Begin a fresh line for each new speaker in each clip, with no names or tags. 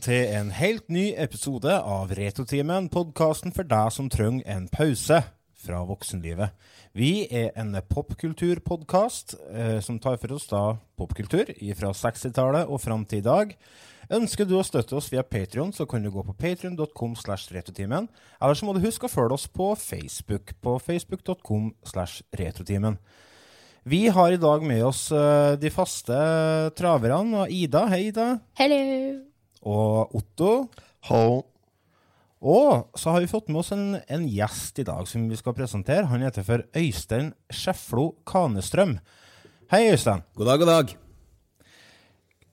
til en helt ny episode av Retotimen, podkasten for deg som trenger en pause fra voksenlivet. Vi er en popkulturpodkast eh, som tar for oss da popkultur fra 60-tallet og fram til i dag. Ønsker du å støtte oss via Patrion, så kan du gå på patrion.com. slash retotimen. Eller så må du huske å følge oss på Facebook på facebook.com. slash retrotimen. Vi har i dag med oss uh, de faste traverne. og Ida, hei Ida.
Hello.
Og Otto.
Hallo.
Og så har vi fått med oss en, en, gjest i dag som vi skal presentere. Han heter for Øystein Skjeflo Kanestrøm. Hei, Øystein.
God dag, god dag.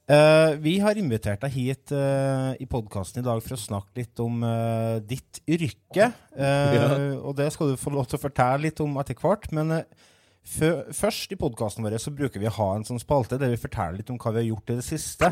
Uh, vi har invitert deg hit uh, i podkasten i dag for å snakke litt om uh, ditt yrke. Ja. Og det skal du få lov til å fortelle litt om etter hvert. Men først i podkasten vår så bruker vi å ha en sånn spalte der vi forteller litt om hva vi har gjort i det siste.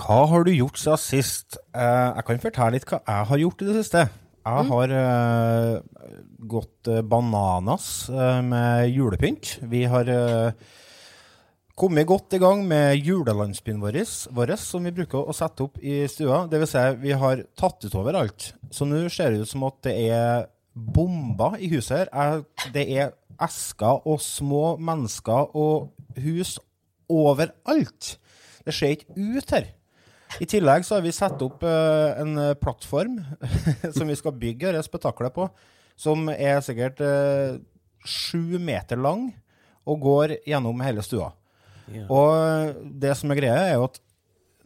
Hva har du gjort siden sist? Uh, jeg kan fortelle litt hva jeg har gjort i det siste. Jeg mm. har uh, gått uh, bananas med julepynt. Vi har kommet godt i gang med julelandsbyen vår, vår, som vi bruker å sette opp i stua. Det vil si, vi har tatt ut overalt. Så nå ser det ut som at det er bomber i huset her. Det er esker og små mennesker og hus overalt. Det ser ikke ut her. I tillegg så har vi satt opp uh, en plattform som vi skal bygge dette spetakkelet på, som er sikkert uh, sju meter lang og går gjennom hele stua. Yeah. Og det som er greia, er jo at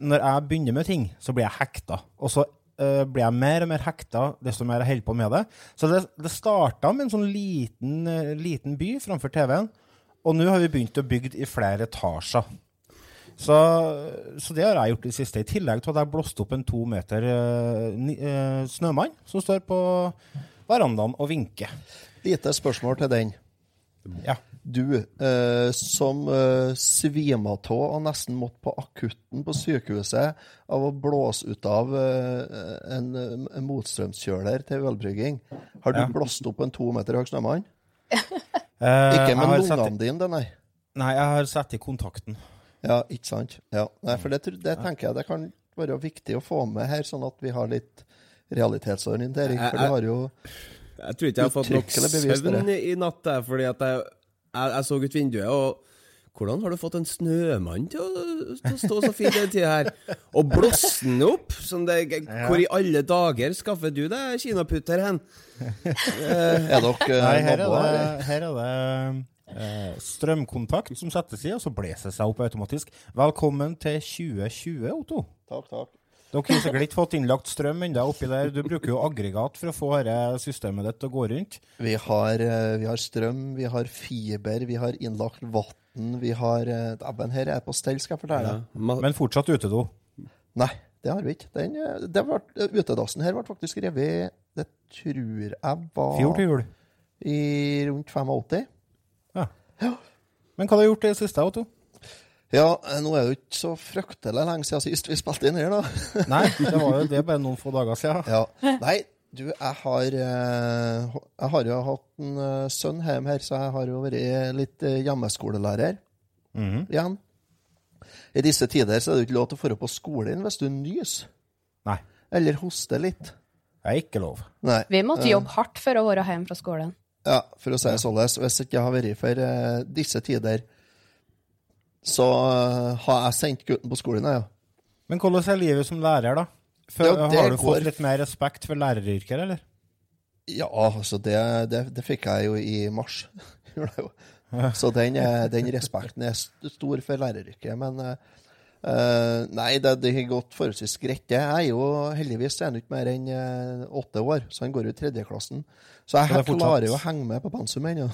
når jeg begynner med ting, så blir jeg hekta. Og så uh, blir jeg mer og mer hekta desto mer jeg holder på med det. Så det, det starta med en sånn liten, liten by framfor TV-en. Og nå har vi begynt å bygge i flere etasjer. Så, så, det har jeg gjort i det siste. I tillegg til at jeg blåste opp en to meter uh, snømann som står på verandaen og vinker.
Lite spørsmål til den.
Ja.
Du uh, som uh, svima av og nesten måtte på akutten på sykehuset av å blåse ut av en, en motstrømskjøler til ølbrygging. Har du ja. blåst opp en to meter høy snømann? Ikke med lungene dine, nei.
Nei, jeg har satt i kontakten.
Ja, ikke sant. Ja. Nei, for det, det, tenker jeg det kan være viktig å få med her, sånn at vi har litt realitetsorientering. For du har jo
Jeg tror ikke jeg har fått nok søvn i natt, fordi at jeg, jeg, jeg så ut vinduet, og hvordan har du fått en snømann til å, til å stå så fint den tida her? Og blåse den opp? Sånn det, hvor i alle dager skaffer du deg kinaputter hen?
er dere
Nei, her er det, her er det eh, strømkontakt som settes i, og så blåser det seg opp automatisk. Velkommen til 2020, Otto.
Takk, takk.
Dere har sikkert ikke fått innlagt strøm ennå oppi der. Du bruker jo aggregat for å få systemet ditt til å gå rundt.
Vi har, eh, vi har, strøm, vi har fiber, vi har innlagt vann, vi har eh, Dæven, her er på stell, skal jeg fortelle deg.
Ja. Men fortsatt utedo?
Nei, det har vi ikke. Den, eh, det ble, utedassen her ble faktisk revet, det tror jeg var
Fjor til jul?
I rundt 85.
Ja. ja. Men hva har du gjort i det siste, Otto?
Ja, nå er det jo ikke så fryktelig lenge siden sist vi spilte inn her, da.
Nei, det var jo det bare noen få dager siden.
Ja. Nei, du, jeg har, eh, jeg har jo hatt en eh, sønn hjemme her, så jeg har jo vært litt eh, hjemmeskolelærer mm -hmm. igjen. I disse tider så er det jo ikke lov til å dra på skolen hvis du nyser.
Nei.
Eller hoster litt.
Det er ikke lov.
Nei.
Vi måtte jobbe hardt for å være hjemme fra skolen.
Ja, for å si det sånn. Hvis det ikke har vært for uh, disse tider, så uh, har jeg sendt gutten på skolen, ja.
Men hvordan er livet som lærer, da? For, ja, har du fått litt mer respekt for læreryrket, eller?
Ja, altså, det, det, det, fikk jeg jo i mars. så den, den, respekten er stor for læreryrket. Men uh, Uh, nei, det, det, har gått forholdsvis greit. Jeg er jo heldigvis er han ikke mer enn uh, åtte år, så han går jo i tredjeklassen. Så jeg klarer jo å henge med på pensum ennå.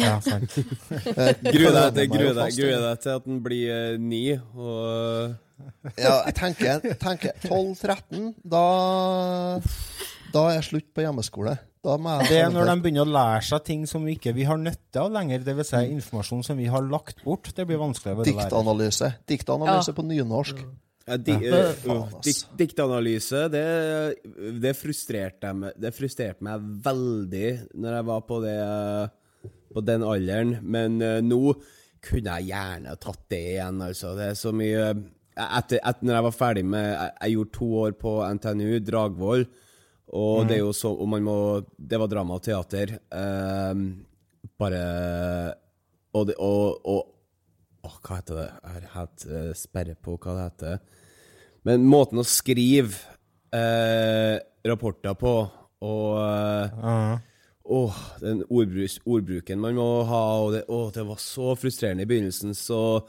Ja, sant.
Gruer deg til, deg, gruer deg til at den blir uh, ni, og
Ja, jeg tenker, tenker 12-13, da Da er slutt på hjemmeskole. Da må jeg
Det er når de begynner å lære seg ting som vi ikke vi har nytte av lenger. Det vil si informasjon som vi har lagt bort. Det blir vanskeligere å lære.
Diktanalyse. Diktanalyse
Ja.
på nynorsk.
ja, di,
Ja. Faen,
uh, dik, Diktanalyse, det, det frustrerte meg Det frustrerte meg veldig når jeg var på det På den alderen, men uh, nå kunne jeg gjerne tatt det igjen, altså. Det er så mye Etter, etter når jeg var ferdig med Jeg, jeg gjorde to år på NTNU, Dragvoll, og det er jo så om man må Det var drama og teater. eh, bare Og det Og, og Åh, hva heter det? Jeg har eh, sperre på hva det heter. Men måten å skrive eh, rapporter på, og eh,
Ja.
Åh, den ordbruken man må ha, og det, åh, det var så frustrerende i begynnelsen, så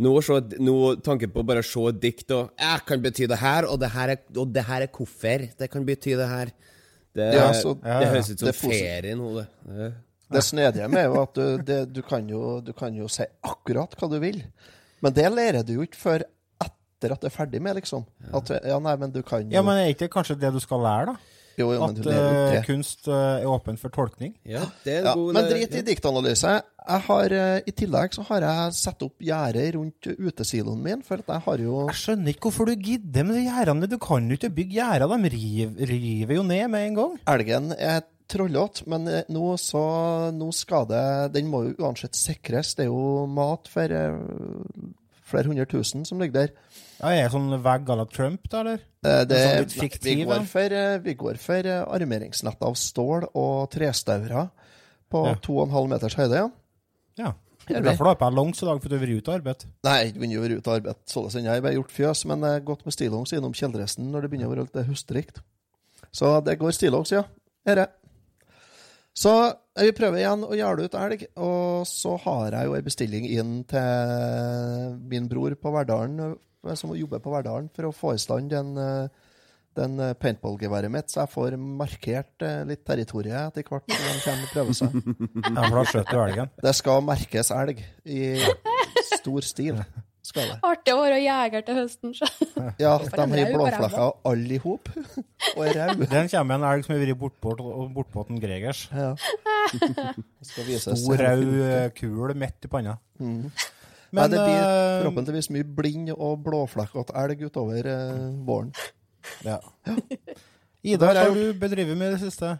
nå, så, nå tanken på bare å se et dikt og Jeg kan bety det her, og det her er, og det her er hvorfor. Det kan bety det her. Det,
Ja, så-
det
Ja, ja.
høres ut som
Det er
ferie nå, det. det.
Det snedige med er jo at du, det, du, kan jo, du kan jo si akkurat hva du vil, men det lærer du jo ikke før etter at du er ferdig med, liksom. At, ja, nei, men du kan jo
ja, men er ikke det kanskje det du skal lære, da?
Jo, jo,
At eh,
det.
kunst uh, er åpen for tolkning?
Ja, det er
Ja,
god
men drit i diktanalyse. Jeg har, uh, I tillegg så har jeg satt opp gjerde rundt utesiloen min, for at jeg har jo
Jeg skjønner ikke hvorfor du gidder med de gjerdene. Du kan jo ikke bygge gjerder. De river, river jo ned med en gang.
Elgen er trollete, men eh, nå så Nå skal det Den må jo uansett sikres. Det er jo mat for eh, flere hundre tusen som ligger der.
Ja, er det sånn vegg à la Trump, da, eller?
Eh, Det,
sånn litt
nei, vi, går for, eh, vi eh, armeringsnett av stål og trestaurer på
Ja.
2,5 meters høyde. ja.
Ja.
er.
Derfor har på deg longs i dag, for du har vært ute og arbeidet.
Nei, jeg jo å være ute av arbeid sånn ennå. Jeg har bare gjort fjøs, men jeg har gått med stillongs innom kjeledressen når det begynner å være litt hustrikt. Så det går stillongs, ja. Herre. Så jeg vi prøver igjen å gjerde ut elg, og så har jeg jo ei bestilling inn til min bror på Verdalen, eh, som jobber på Verdalen, for å få i stand den, eh, den paintballgeværet mitt, så jeg får markert eh, litt territoriet etter hvert når de kommer og prøver seg.
Ja, for da skjøt du elgen.
Det skal merkes elg i stor stil. Skal det.
Artig å være jeger til høsten. Så.
Ja, de har blåflekker alle i hop. Og er rau.
Den kommer en elg som har vært bortpå bort bort Gregers.
Ja.
Stor, rød eh, kul midt i panna.
Mm. Nei, det blir
eh,
forhåpentligvis mye blind og blåflekkete elg utover eh, våren.
ja. Ida, hva har du bedrevet med i det siste?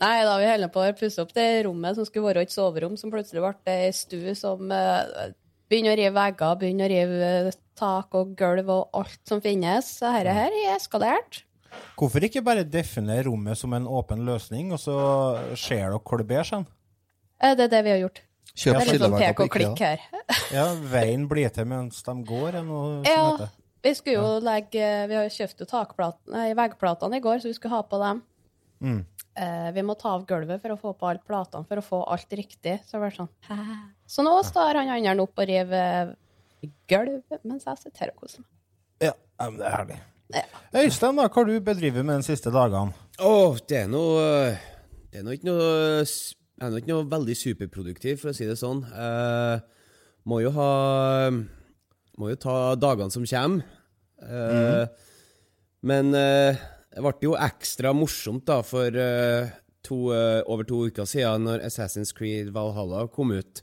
Nei, da vi holder på å pusse opp det rommet som skulle være et soverom, som plutselig ble ei stue som eh, begynner å rive vegger, begynner å rive eh, tak og gulv og alt som finnes. Så dette her er eskalert.
Hvorfor ikke bare definere rommet som en åpen løsning, og så ser dere hvor det bærer seg?
Eh, Det er det vi har gjort.
Kjøp
Det er litt sånn pek og klikk her.
Ja, veien blir til mens de går, er noe som
Ja,
heter.
vi skulle jo legge Vi har kjøpt jo takplatene, veggplatene i går, så vi skulle ha på dem.
Mm.
Eh, vi må ta av gulvet for å få på alle platene, for å få alt riktig. Så det sånn Så nå står han andre opp og river gulv, mens jeg sitter og koser meg.
Ja, ja, men det er herlig.
Ja.
Øystein, da, hva har du bedrevet med de siste dagene?
Åh, det er noe Det er nå ikke noe Jeg er nå ikke noe veldig superproduktiv, for å si det sånn. Eh, må jo ha Må jo ta dagene som kommer. Eh, Men eh, det ble jo ekstra morsomt da for eh, to, eh, over to uker siden, når Assassin's Creed Valhalla kom ut.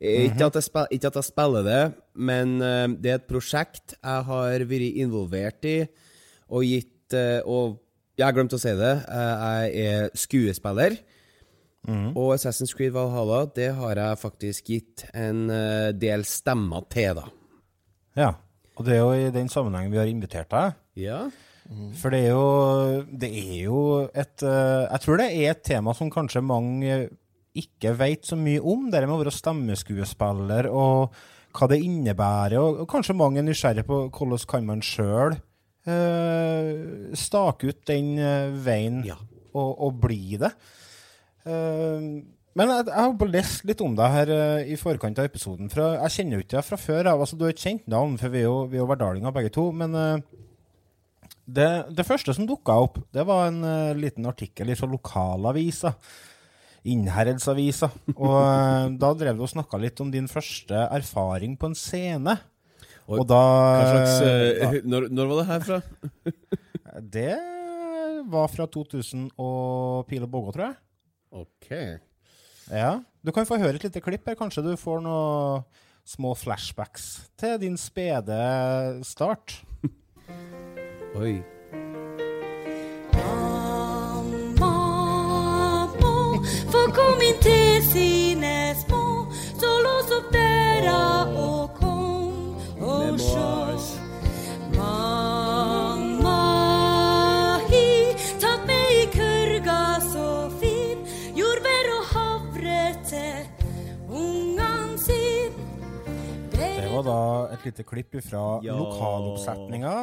Eh, ikke, at jeg spil, ikke at jeg spiller det, men det er et prosjekt jeg har vært involvert i og gitt Og jeg har glemt å si det, jeg er skuespiller. Og Assassin's Creed Valhalla det har jeg faktisk gitt en del stemmer til, da.
Ja, og det er jo i den sammenhengen vi har invitert deg.
Ja.
For det er jo, det er jo et eh, Jeg tror det er et tema som kanskje mange ikke vet så mye om. Det med å være stemmeskuespiller og hva det innebærer. Og, og kanskje mange er nysgjerrige på hvordan kan man sjøl uh, stake ut den uh, veien
Ja.
og, og bli det. Uh, men jeg, jeg har lest litt om deg her uh, i forkant av episoden. For jeg kjenner jo ikke deg fra før. Jeg, Altså, du har et kjent navn, for vi er jo, vi er jo verdalinger begge to. Men eh, det, det første som dukka opp, det var en uh, liten artikkel fra lokalavisa Innherredsavisa. Og uh, da drev du og snakka litt om din første erfaring på en scene.
Og,
og da
slags uh, når, når, var det her fra?
det var fra 2000 og Pil og Bågå, tror jeg.
Ok.
Ja. Du kan få høre et lite klipp her. Kanskje du får noen små flashbacks til din spede start.
Oi.
Mamma må få komme inn til sine små, så lås opp døra og kom og sjå. Mamma hi tatt med i kurga så fin, jordbær og havre til ungene sin.
Det var da et lite klipp fra
Ja.
lokaloppsetninga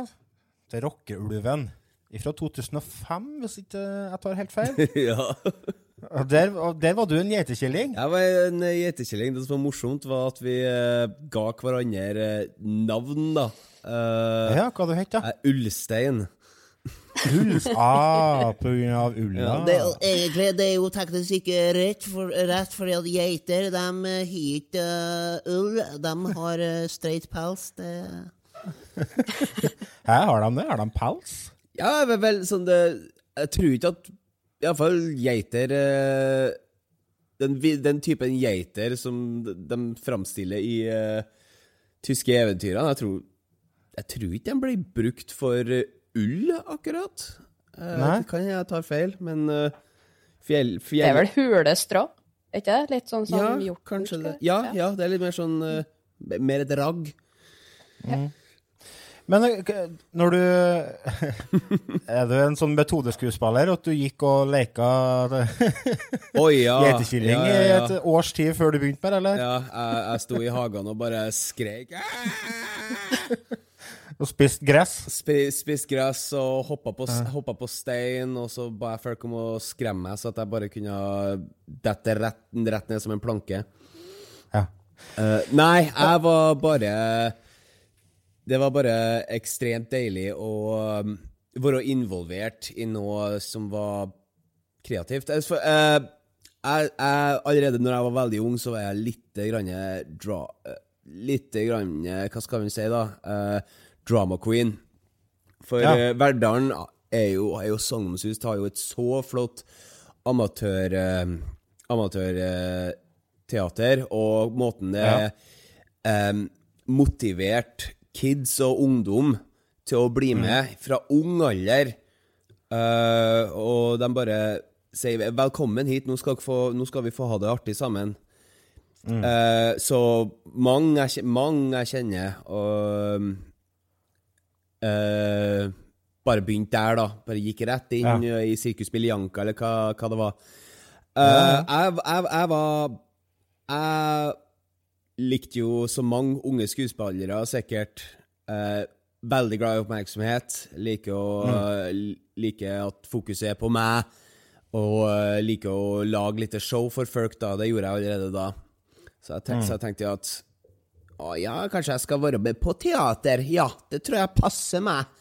til Rockeulven fra 2005, hvis ikke jeg tar helt feil.
ja.
Og Der, og der var du en geitekilling.
Jeg var en eh, geitekilling. Det som var morsomt, var at vi eh, ga hverandre eh, navn, da. Eh,
Ja, hva du het du?
eh, Ullstein.
Uls. Ah, på grunn av ulla.
Det er egentlig det er jo teknisk ikke rett, for, rett fordi at geiter de har ikke uh, ull. De har uh, streit pels. Det
Her har de det. Har de pels?
Ja, vel, vel sånn det Jeg tror ikke at Iallfall geiter eh, den, den typen geiter som de, framstiller i uh, tyske eventyrene Jeg tror, jeg tror ikke de ble brukt for eh, ull, akkurat. Uh,
Nei.
det kan jeg ta feil, men uh, fjell,
Det er vel hulestrå? Er ikke det? Litt sånn som
ja,
hjort?
kanskje det. Ja, ja, det er litt mer sånn uh, Mer et ragg.
Men eh, når du Er du en sånn metodeskuespiller at du gikk og leka
Oi, ja.
geitekilling
ja, ja,
i et års tid før du begynte med det, eller?
Ja, jeg, jeg sto i hagen og bare skrek.
Og spiste gress?
Spi- Spist gress og hoppa på, hoppa på stein, og så ba jeg folk om å skremme meg, så at jeg bare kunne dette rett, rett ned som en planke.
Ja.
Uh, nei, jeg var bare Det var bare ekstremt deilig å um, være involvert i noe som var kreativt. Jeg, eh, jeg, jeg, allerede når jeg var veldig ung, så var jeg litt grann dra... eh, Litt grann, hva skal vi si, da? Eh, drama queen. For
Ja.
Verdalen er jo, er jo sagnomsust, har jo et så flott amatør... Uh, amatørteater, og måten det
Ja.
um, motivert kids og ungdom til å bli med fra ung alder. Uh, og de bare sier 'velkommen hit, nå skal, få, nå skal vi få ha det artig sammen'. Eh, så mange mange jeg kjenner og uh, bare begynte der, da. Bare gikk rett inn
Ja.
i Sirkus Biljanka, eller hva, hva det var. Ja. jeg, jeg, jeg var Jeg likte jo, så mange unge skuespillere, sikkert eh, veldig glad i oppmerksomhet. Liker å eh, Liker at fokuset er på meg. Og uh, liker å lage litt show for folk, da. Det gjorde jeg allerede da. Så jeg, tenk, så jeg tenkte at å ja, kanskje jeg skal være med på teater. Ja, det tror jeg passer meg.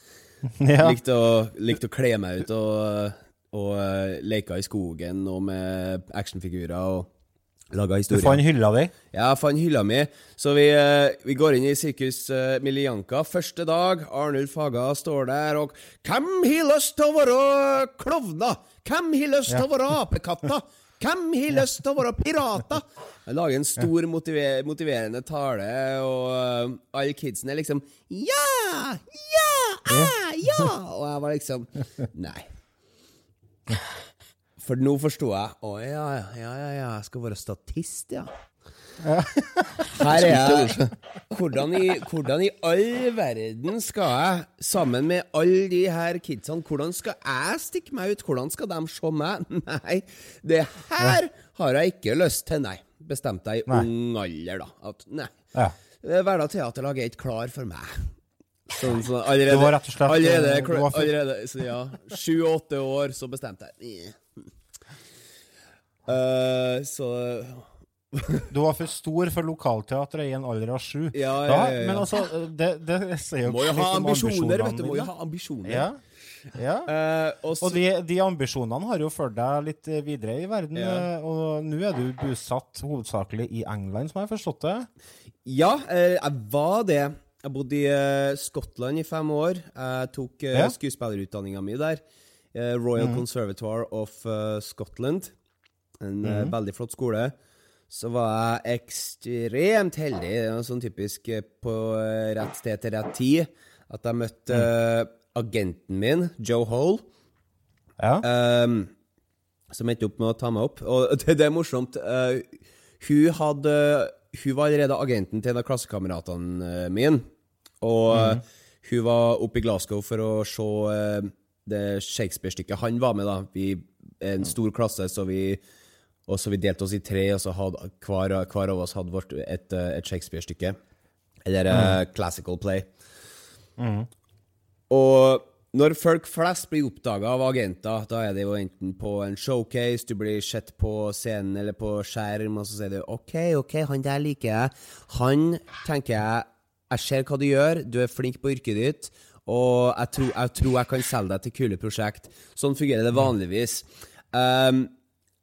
Ja.
Likte, å, likte å kle meg ut og, og uh, leke i skogen og med actionfigurer og laga
Du fant hylla di?
Ja, jeg fant hylla mi. Så vi, eh, vi går inn i Sirkus uh, Milianka. Første dag, Arnulf Haga står der og Hvem har lyst til å være klovner? Hvem har lyst til å være apekatter? Hvem har lyst til å være pirater? Jeg lager en stor motiver motiverende tale, og uh, alle kidsen er liksom Ja! Ja! Ja! ja! Og jeg var liksom Nei. For nå forsto jeg Å ja, ja, ja, ja, jeg skal være statist, ja. Her er jeg. Hvordan i, hvordan i all verden skal jeg, sammen med alle de her kidsene, hvordan skal jeg stikke meg ut? Hvordan skal de se meg? Nei, det her har jeg ikke lyst til, nei. Bestemte jeg i
Nei.
ung alder, da. At nei.
Ja.
Verdal Teaterlag er ikke klar for meg. Sånn, sånn, allerede,
Det var rett og slett,
Allerede,
eh, du
allerede så ja, sju-åtte år, så bestemte jeg. Eh, så
Du var for stor for lokalteatret i en alder av sju.
Ja, ja, ja.
Men altså, det, det sier jo
Må jo ha ambisjoner, vet du. Må jo ha ambisjoner.
Ja. Ja.
Uh, og
de, de ambisjonene har jo ført deg litt videre i verden, eh, og nå er du bosatt hovedsakelig i England, som jeg har forstått det.
Ja, eh, jeg var det. Jeg bodde i uh, Skottland i fem år. Jeg tok uh,
Ja.
skuespillerutdanninga mi der. Royal Conservatoire of Scotland. En eh, veldig flott skole. Så var jeg ekstremt heldig, sånn typisk eh, på eh, rett sted til rett tid, at jeg møtte mm. agenten min, Joe Hole.
Ja.
um, som endte opp med å ta meg opp. Og det, det er morsomt. Uh, hun hadde Hun var allerede agenten til en av klassekameratene mine. Og eh, hun var oppe i Glasgow for å se det Shakespeare-stykket han var med, da. Vi er en stor klasse, så vi og så vi delte oss i tre, og så hadde hver, hver av oss hadde vårt et, eh, et Shakespeare-stykke. Eller eh, classical play. Og når folk flest blir oppdaga av agenter, da er det jo enten på en showcase, du blir sett på scenen eller på skjerm, og så sier du OK, OK, han der liker jeg. Han tenker jeg Jeg ser hva du gjør, du er flink på yrket ditt, og jeg tror jeg, tror jeg kan selge deg til kule prosjekt. Sånn fungerer det vanligvis. Um,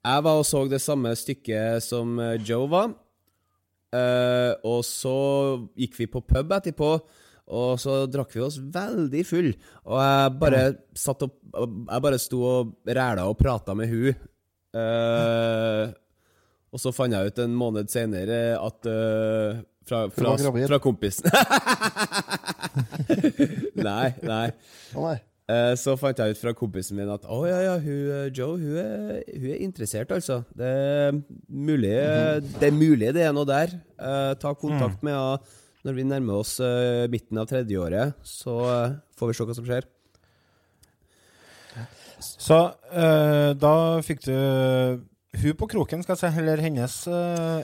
jeg var og så det samme stykket som eh, Joe var. Eh, og så gikk vi på pub etterpå, og så drakk vi oss veldig full. Og jeg bare satt opp Jeg bare sto og ræla og prata med hun. Eh, og så fant jeg ut en måned senere at uh, fra, fra,
fra,
fra kompisen Nei, nei.
Å nei.
Eh, så fant jeg ut fra kompisen min at å ja, ja, hun, eh, Joe hun er, hun er interessert, altså. Det er mulig det er, mulig det er noe der. Eh, ta kontakt med henne når vi nærmer oss eh, midten av tredjeåret, så eh, får vi se hva som skjer.
Så eh, da fikk du hun på kroken, skal jeg si, eller hennes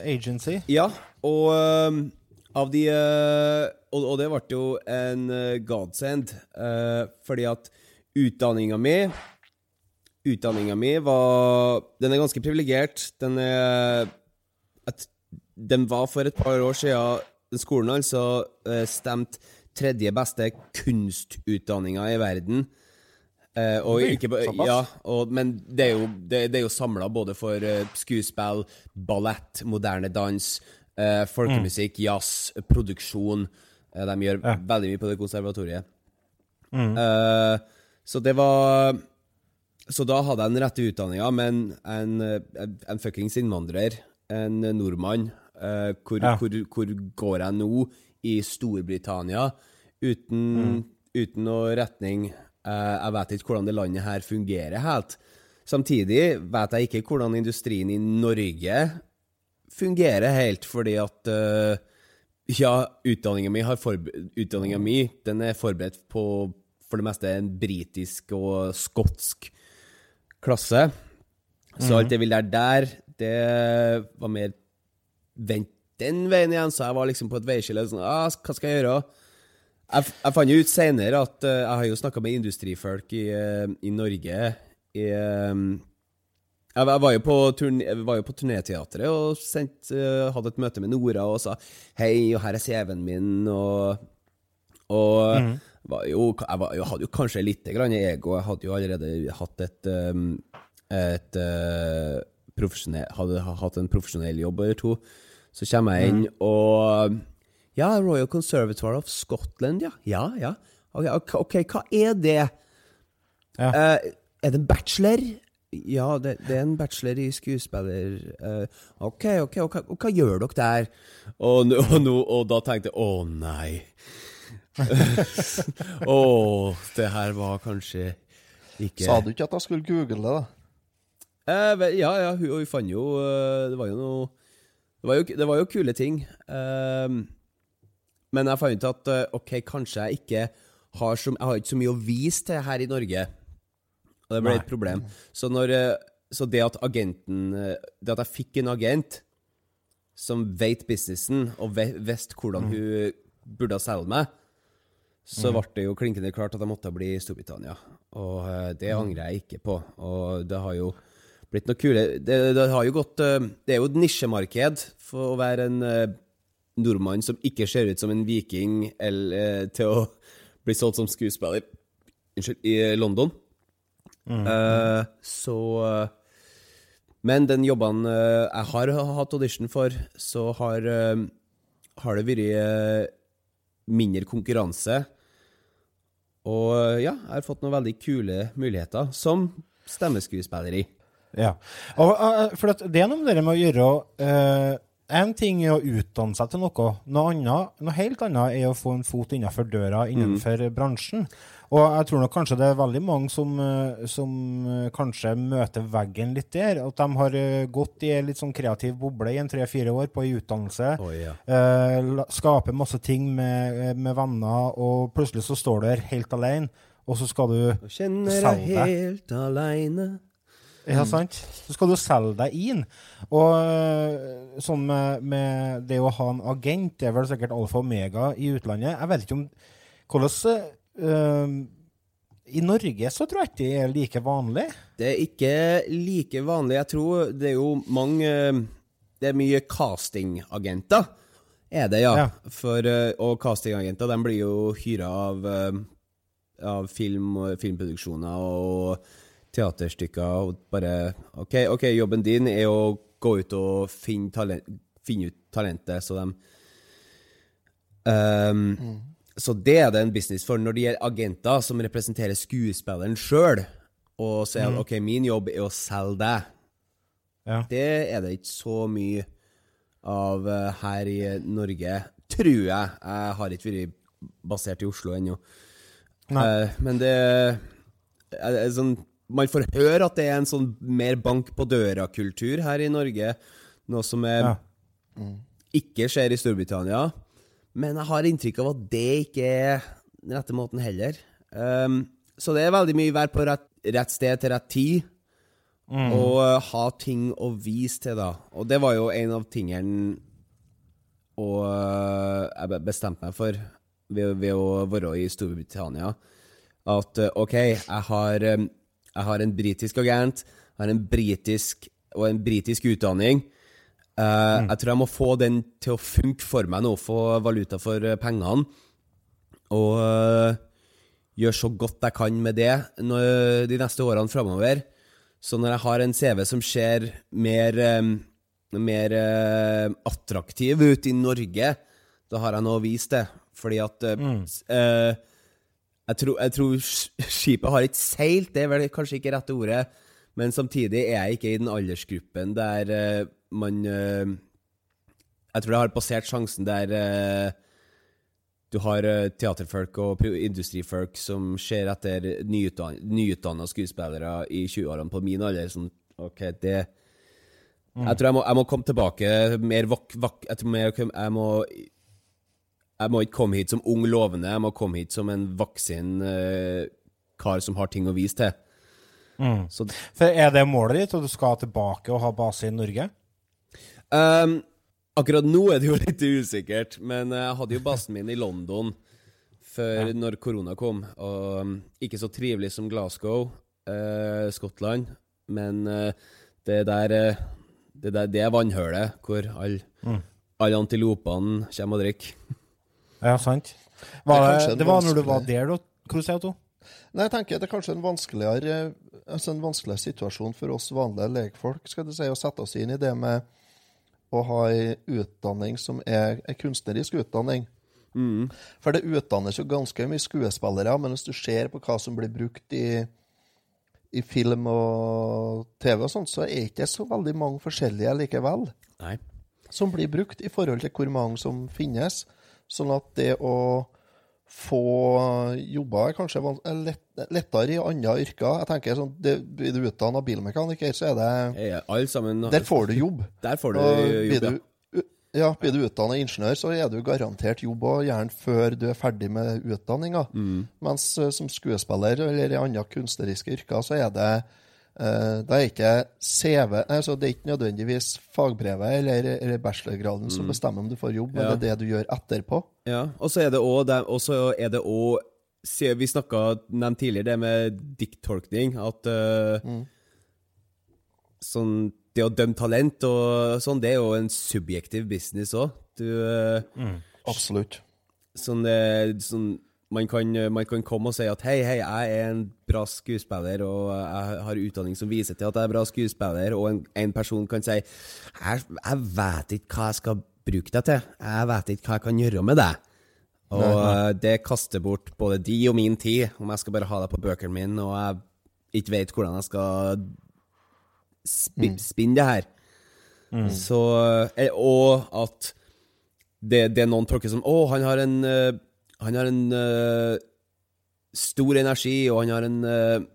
agency.
Ja, og av de øh, og, og det ble jo en øh, godsend, øh, fordi at utdanninga mi Utdanninga mi var Den er ganske privilegert. Den er at Den var for et par år siden Skolen altså stemt tredje beste kunstutdanninga i verden. Eh, og ikke, ja, og, men det er jo, det, det er jo samla både for eh, skuespill, ballett, moderne dans, eh, folkemusikk, jazz, produksjon. Uh, de gjør
Ja.
veldig mye på det konservatoriet. Eh, så det var Så da hadde jeg den rette utdanninga, men en, en, en fuckings innvandrer, en nordmann hvor,
Ja.
hvor, hvor går jeg nå i Storbritannia uten, uten noe retning? Jeg vet ikke hvordan det landet her fungerer helt. Samtidig vet jeg ikke hvordan industrien i Norge fungerer helt, fordi at uh, ja, utdanninga mi, utdanninga mi den er forberedt på for det meste en britisk og skotsk klasse. Så alt jeg vil lære der, det var mer Vent den veien igjen, så jeg var liksom på et veiskille. Sånn, ah, hva skal jeg gjøre? Jeg, jeg fant jo ut senere at uh, jeg har jo snakka med industrifolk i, uh, i Norge i, eh, jeg var- jo på, turné, var jo på turnéteatret og sendt, eh, hadde et møte med Nora og sa hei, og her er CV-en min, og, og var jo, jeg, var, jeg hadde jo kanskje litt grann ego. Jeg hadde jo allerede hatt et, et, et eh, hadde hatt en profesjonell jobb eller to. Så kommer jeg inn, og Ja, Royal Conservatory of Scotland, ja. Ja, ja. Ok, hva er det?
Ja.
Uh, er det en bachelor? Ja, det, det er en bachelor i skuespiller. Uh, ok, ok, og hva, og hva gjør dere der? Og, og, og, og da tenkte jeg å nei. Å, det her var kanskje ikke
Sa du ikke at jeg skulle google det, da?
Eh, ja, ja, hun, hun fant jo eh, Det var jo noe Det var jo, det var jo kule ting. Ehm, men jeg fant ut at eh, OK, kanskje jeg ikke har så, Jeg har ikke så mye å vise til her i Norge. Og det ble
Nei.
et problem. Så, når, eh, så det at agenten eh, Det at jeg fikk en agent som vet businessen, og visste hvordan hun burde selge meg, så ble det jo klinkende klart at jeg måtte bli Storbritannia. Og eh, det angrer jeg ikke på. Og det har jo blitt noe kule Det, det har jo gått Det er jo et nisjemarked for å være en nordmann som ikke ser ut som en viking, eller til å bli solgt som skuespiller Unnskyld, i London. Eh, så eh, Men den jobben eh, jeg har hatt audition for, så har, har det vært mindre konkurranse. Og ja, jeg har fått noen veldig kule muligheter som stemmeskuespilleri.
Ja. Og, for det er noe med det med å gjøre En ting er å utdanne seg til noe. Noe, annet, noe helt annet er å få en fot innenfor døra innenfor bransjen. Og jeg tror nok kanskje det er veldig mange som, eh, som eh, kanskje møter veggen litt der. At de har eh, gått i en litt sånn kreativ boble i en tre-fire år på en utdannelse.
Oh, ja.
eh, skaper masse ting med, med venner, og plutselig så står du der helt alene, og så skal du
Nå kjenner jeg
deg.
helt aleine.
Ja, sant? Så skal du selge deg inn. Og sånn med, med det å ha en agent, det er vel sikkert alfa og omega i utlandet. Jeg vet ikke om hvordan øh, I Norge så tror jeg ikke det er like vanlig.
Det er ikke like vanlig. Jeg tror det er jo mange Det er mye castingagenter. Er det, ja.
Ja.
For, eh, og castingagenter de blir jo hyra av, eh, av film filmproduksjoner og teaterstykker og bare OK, ok, jobben din er å gå ut og finne, talent, finne ut talentet, så de Ehm, Så det er det en business for når det gjelder agenter som representerer skuespilleren sjøl, og sier mm. OK, min jobb er å selge deg.
Ja.
Det er det ikke så mye av eh, her i Norge, tror jeg. Jeg har ikke vært basert i Oslo ennå. Eh, men det er, er sånn Man får høre at det er en sånn mer bank på døra-kultur her i Norge, noe som er,
Ja.
ikke skjer i Storbritannia. Men jeg har inntrykk av at det ikke er den rette måten heller. Um, så det er veldig mye være på rett, rett sted til rett tid. Og uh, ha ting å vise til, da. Og det var jo en av tingene og uh, jeg bestemte meg for ved, ved å være i Storbritannia. At uh, OK, jeg har, um, jeg har en britisk agent, jeg har en britisk og en britisk utdanning. Uh, Jeg tror jeg må få den til å funke for meg nå, få valuta for uh, pengene. Og uh, gjøre så godt jeg kan med det når, de neste årene framover. Så når jeg har en CV som ser mer, um, mer uh, attraktiv ut i Norge, da har jeg noe å vise det. Fordi at uh, jeg, tror, jeg tror skipet har ikke seilt, det er vel kanskje ikke rette ordet. Men samtidig er jeg ikke i den aldersgruppen der eh, man eh, Jeg tror det har passert sjansen der eh, du har eh, teaterfolk og industrifolk som ser etter nyutdan nyutdanna skuespillere i 20-årene på min alder. Som, OK, det Jeg tror jeg må, jeg må komme tilbake mer vak... vak jeg, tror mer, jeg må Jeg må ikke komme hit som ung lovende, jeg må komme hit som en vaksin uh, kar som har ting å vise til. Så
For er det målet ditt, at du skal tilbake og ha base i Norge?
Ehm, akkurat nå er det jo litt usikkert, men jeg hadde jo basen min i London før når korona kom. Og um, ikke så trivelig som Glasgow, uh, Skottland, men uh, det der uh, det, der, det er vannhølet hvor alle alle antilopene kommer og drikker.
Ja, sant?
Det
Var det, det var når du var der, da? Hva sier du?
Nei, jeg tenker det er kanskje en vanskeligere altså en vanskeligere situasjon for oss vanlige legfolk skal du si, å sette oss inn i det med å ha ei utdanning som er ei kunstnerisk utdanning. For det utdannes jo ganske mye skuespillere, men hvis du ser på hva som blir brukt i, i film og TV og sånt, så er det ikke så veldig mange forskjellige likevel
Nei.
som blir brukt i forhold til hvor mange som finnes. Sånn at det å få jobber er kanskje er lett, lettere i andre yrker. Jeg tenker sånn, det, Blir du utdanna bilmekaniker, så er det
Ja, sammen
Der får du jobb.
Der får du
Og
jobb, ja.
du, ja, blir du utdanna ingeniør, så er du garantert jobb, og gjerne før du er ferdig med utdanninga.
Mm.
Mens eh, som skuespiller eller i andre kunstneriske yrker, så er det eh, det er ikke CV altså Det er ikke nødvendigvis fagbrevet eller, eller bachelorgraden som bestemmer om du får jobb, men
Mm. Ja.
det er det du gjør etterpå.
Ja, og så er det òg det- og så er det også Vi snakka nevnt tidligere det med dikttolkning, at eh, Sånn Det å dømme talent og sånn, det er jo en subjektiv business òg. Du mm.
Absolutt.
Sånn, eh, sånn man kan, man kan komme og si at hei, hei, jeg er en bra skuespiller, og jeg har utdanning som viser til at jeg er bra skuespiller, og en, en person kan si jeg, jeg vet ikke hva jeg skal bruke deg til, jeg vet ikke hva jeg kan gjøre med deg. Og
Nei, nei.
eh, det kaster bort både de og min tid, om jeg skal bare ha deg på bøkene mine, og jeg ikke vet hvordan jeg skal spi spinne det her. Så eh, Og at det, det noen tolker som Å, han har en eh, Han har en uh, stor energi, og han har en uh,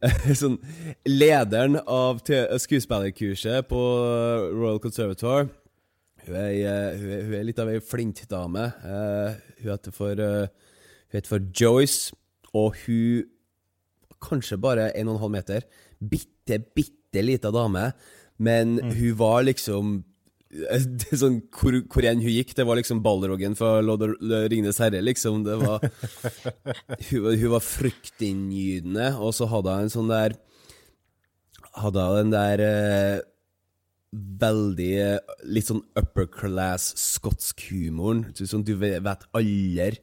Sånn Lederen av skuespillerkurset på Royal Conservatoire hun er, eh, hun, er, hun er litt av ei flintdame. Uh, hun heter for eh, Hun heter for Joyce, og hun Kanskje bare 1,5 meter. Bitte, bitte lita dame. Men hun var liksom eh, sånn, hvor, hvor enn hun gikk, det var liksom Balrogen fra Ringenes herre, liksom. Det var Hun, var- hun var fryktinngytende, og så hadde hun en sånn der Hadde hun den der eh, veldig eh, litt sånn upper class skotsk humoren. Sånn, du vet aldri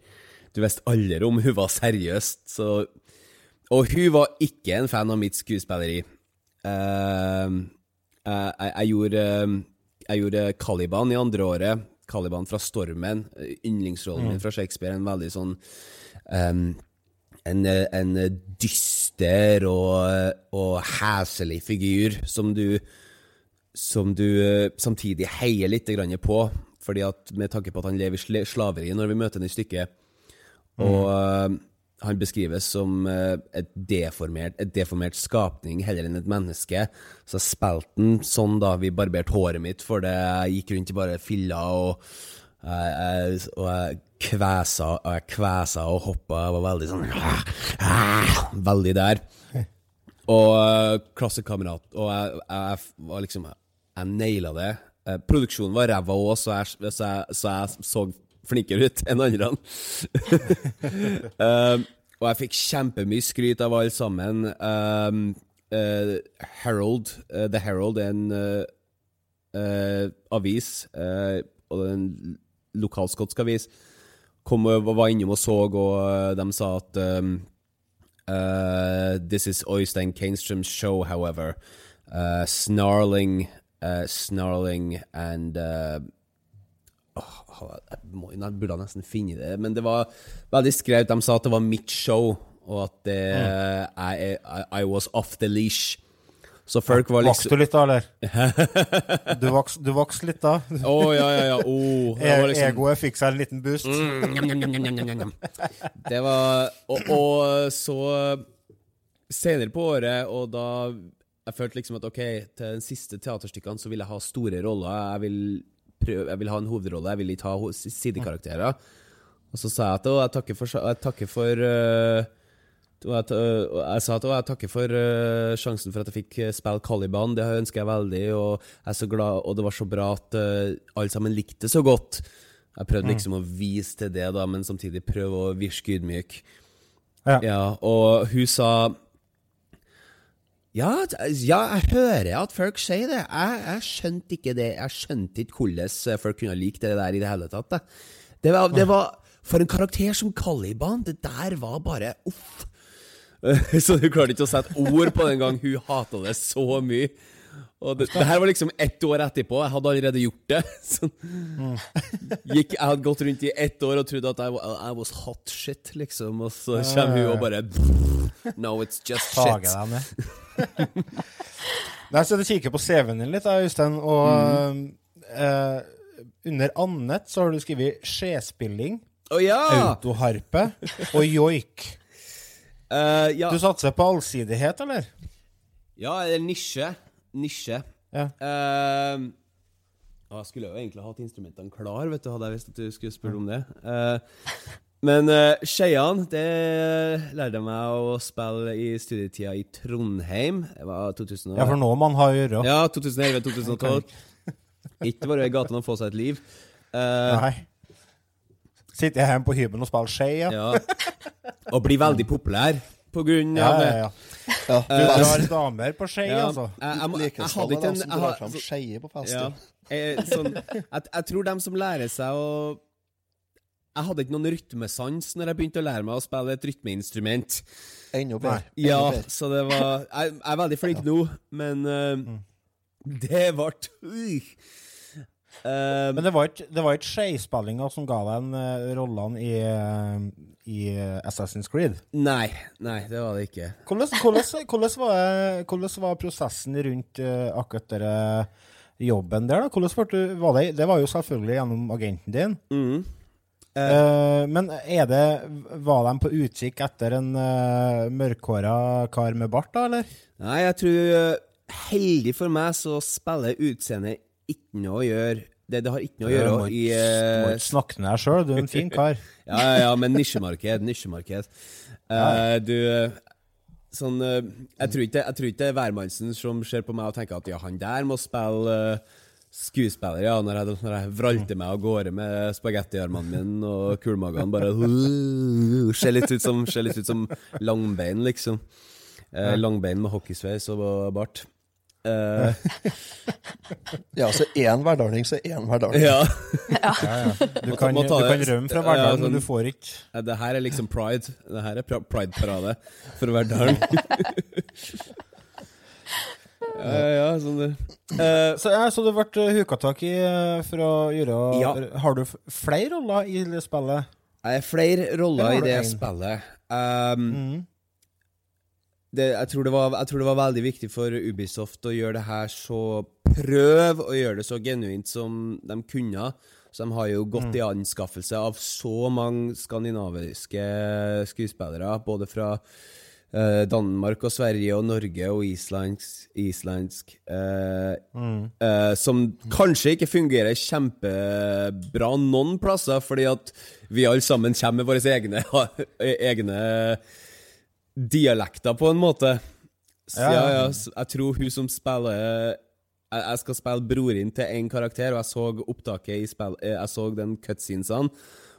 Du visste aldri om hun var seriøst, så Og hun var ikke en fan av mitt skuespilleri. Uh, jeg, jeg, jeg gjorde eh, Jeg gjorde Caliban i andre året. Caliban fra Stormen. Yndlingsrollen min fra Shakespeare. En veldig sånn um, en, en dyster og, og heslig figur som du som du eh, samtidig heier litt grann på, fordi at med tanke på at han lever i slaveri når vi møter ham i stykket. Og eh, han beskrives som eh, et, deformert, et deformert skapning heller enn et menneske. Så jeg spilte han sånn da vi barberte håret mitt, for det gikk rundt i bare filler og jeg, jeg, og jeg kvesa og jeg kvesa og hoppa. Jeg var veldig sånn Veldig der. Og klassekamerat Og jeg, jeg var liksom Jeg naila det. Eh, produksjonen var ræva òg, så, så, så jeg så flinkere ut enn andre. um, og jeg fikk kjempemye skryt av alle sammen. Um, uh, Herald, uh, The Herald er en uh, avis, og det er en lokalskotsk avis. Kom og var innom og så, og de sa at um, this is Øystein Kainström's show, however. Snarling, snarling and åh, Jeg må, jeg burde nesten finne det, men det var veldig skrevet. De sa at det var mitt show, og at det, I, I, I was off the leash. Så folk var
Vokste
liksom
du litt da, eller? Du vokste du vokste litt da?
Å, ja, ja, ja. Oh, liksom,
Egoet fikk seg en liten boost.
Mm. Det var og, og så senere på året, og da Jeg følte liksom at OK, til de siste teaterstykkene så vil jeg ha store roller. Jeg vil, prøve, jeg vil ha en hovedrolle, jeg vil ikke ha sidekarakterer. Og så sa jeg at å, jeg takker for, jeg takker for uh, jeg, jeg sa at jeg takker for uh, sjansen for at jeg fikk øh, spille Caliban. Det ønsker jeg veldig, og jeg så glad, og det var så bra at uh, alle sammen likte det så godt. Jeg prøvde liksom å vise til det, da, men samtidig prøve å virke ydmyk.
Ja.
Ja, og hun sa ja, ja, jeg hører at folk sier det. Jeg, jeg skjønte ikke det. Jeg skjønte ikke hvordan folk kunne like det der i det hele tatt. Det var, det var For en karakter som Caliban, det der var bare uff. Så hun klarte ikke å sette ord på den gang hun hata det så mye. Og det, det her var liksom ett år etterpå. Jeg hadde allerede gjort det. Så, gikk, jeg hadde gått rundt i ett år og trodde at jeg var, I was hot shit, liksom. Og så kommer hun og bare No, it's just shit.
Nei, så du kikker på CV-en din litt, da, Øystein, og eh, under annet så har du skrevet skjespilling,
oh, ja!
autoharpe og joik.
Uh, ja.
Du satser på allsidighet, eller?
ja, eller nisje. Nisje.
Ja.
Uh, og jeg skulle jo egentlig hatt instrumentene klar, vet du, hadde jeg visst at du skulle spørre om det. Uh, men uh, Skeian, det lærte jeg meg å spille i studietida i Trondheim. Det var 2000
Ja, for nå man har å gjøre.
Ja, 2011-2012. Ikke bare i gatene og få seg et liv. Uh,
Nei. Sitter jeg hjemme på hybelen og spiller skei, ja?
ja. Og blir veldig populær på grunn av
ja,
det.
ja.
Ja,
Du drar damer på skei,
Ja,
altså?
jeg, jeg, jeg,
jeg,
hadde ikke en
som
jeg Ja. Sånn, jeg, tror dem som lærer seg å jeg hadde ikke noen rytmesans når jeg begynte å lære meg å spille et rytmeinstrument.
Enda bedre.
Ja, så det var Jeg, er veldig flink nå, men eh, det ble uh.
Men det var ikke, det var ikke skeispillinga som ga deg en, eh, rollene i, uh, i Assassin's Creed.
Nei, nei, det var det ikke.
Hvordan, hvordan, hvordan, var, hvordan var prosessen rundt akkurat denne jobben der? du, var det, det var jo selvfølgelig gjennom agenten din.
Mm.
Men det, var de på utkikk etter en uh, mørkhåra kar med bart, da, eller?
Nei, jeg tror Heldig for meg så spiller utseendet ikke noe å gjøre Det, det har ikke noe å gjøre
må
i
du må
eh,
ikke snakke med deg sjøl, du er en fin kar.
Ja, ja, ja, men nisjemarked, nisjemarked. Uh, du eh, Sånn uh, jeg, tror ikke, det er hvermannsen som ser på meg og tenker at ja, han der må spille uh, skuespiller, ja, når jeg, når jeg vralter meg av gårde med spagettiarmene mine og kulmagene bare Ser litt ut som, litt ut som langbein, liksom. Langbein med hockeysveis og bart. Eh,
Ja, så én hverdaling, så én hverdaling.
ja.
Du
ja, Du
kan, du kan rømme fra
ja,
hverdagen,
sånn-
men du får ikke
Ja, Det her er liksom pride. Det her er pride-parade for Verdalen. ja, ja, ja, sånn det. Uh,
Så, ja, så du ble huka tak i eh, for å gjøre
Ja.
Har du flere roller i det spillet?
jeg er flere roller i det
en?
spillet. Um,
Mm.
Det, jeg, tror det var, jeg tror det var veldig viktig for Ubisoft å gjøre det her så Prøv å gjøre det så genuint som de kunne. Så de har jo gått i anskaffelse av så mange skandinaviske skuespillere, både fra eh, Danmark og Sverige og Norge og islandsk, islandsk eh, eh, som kanskje ikke fungerer kjempebra noen plasser, fordi at vi alle sammen kommer med våre egne, egne dialekter, på en måte. Så,
Ja,
ja, jeg tror hun som spiller jeg, skal spille broren til én karakter, og jeg så opptaket i spill eh, Jeg så den cutscenesene.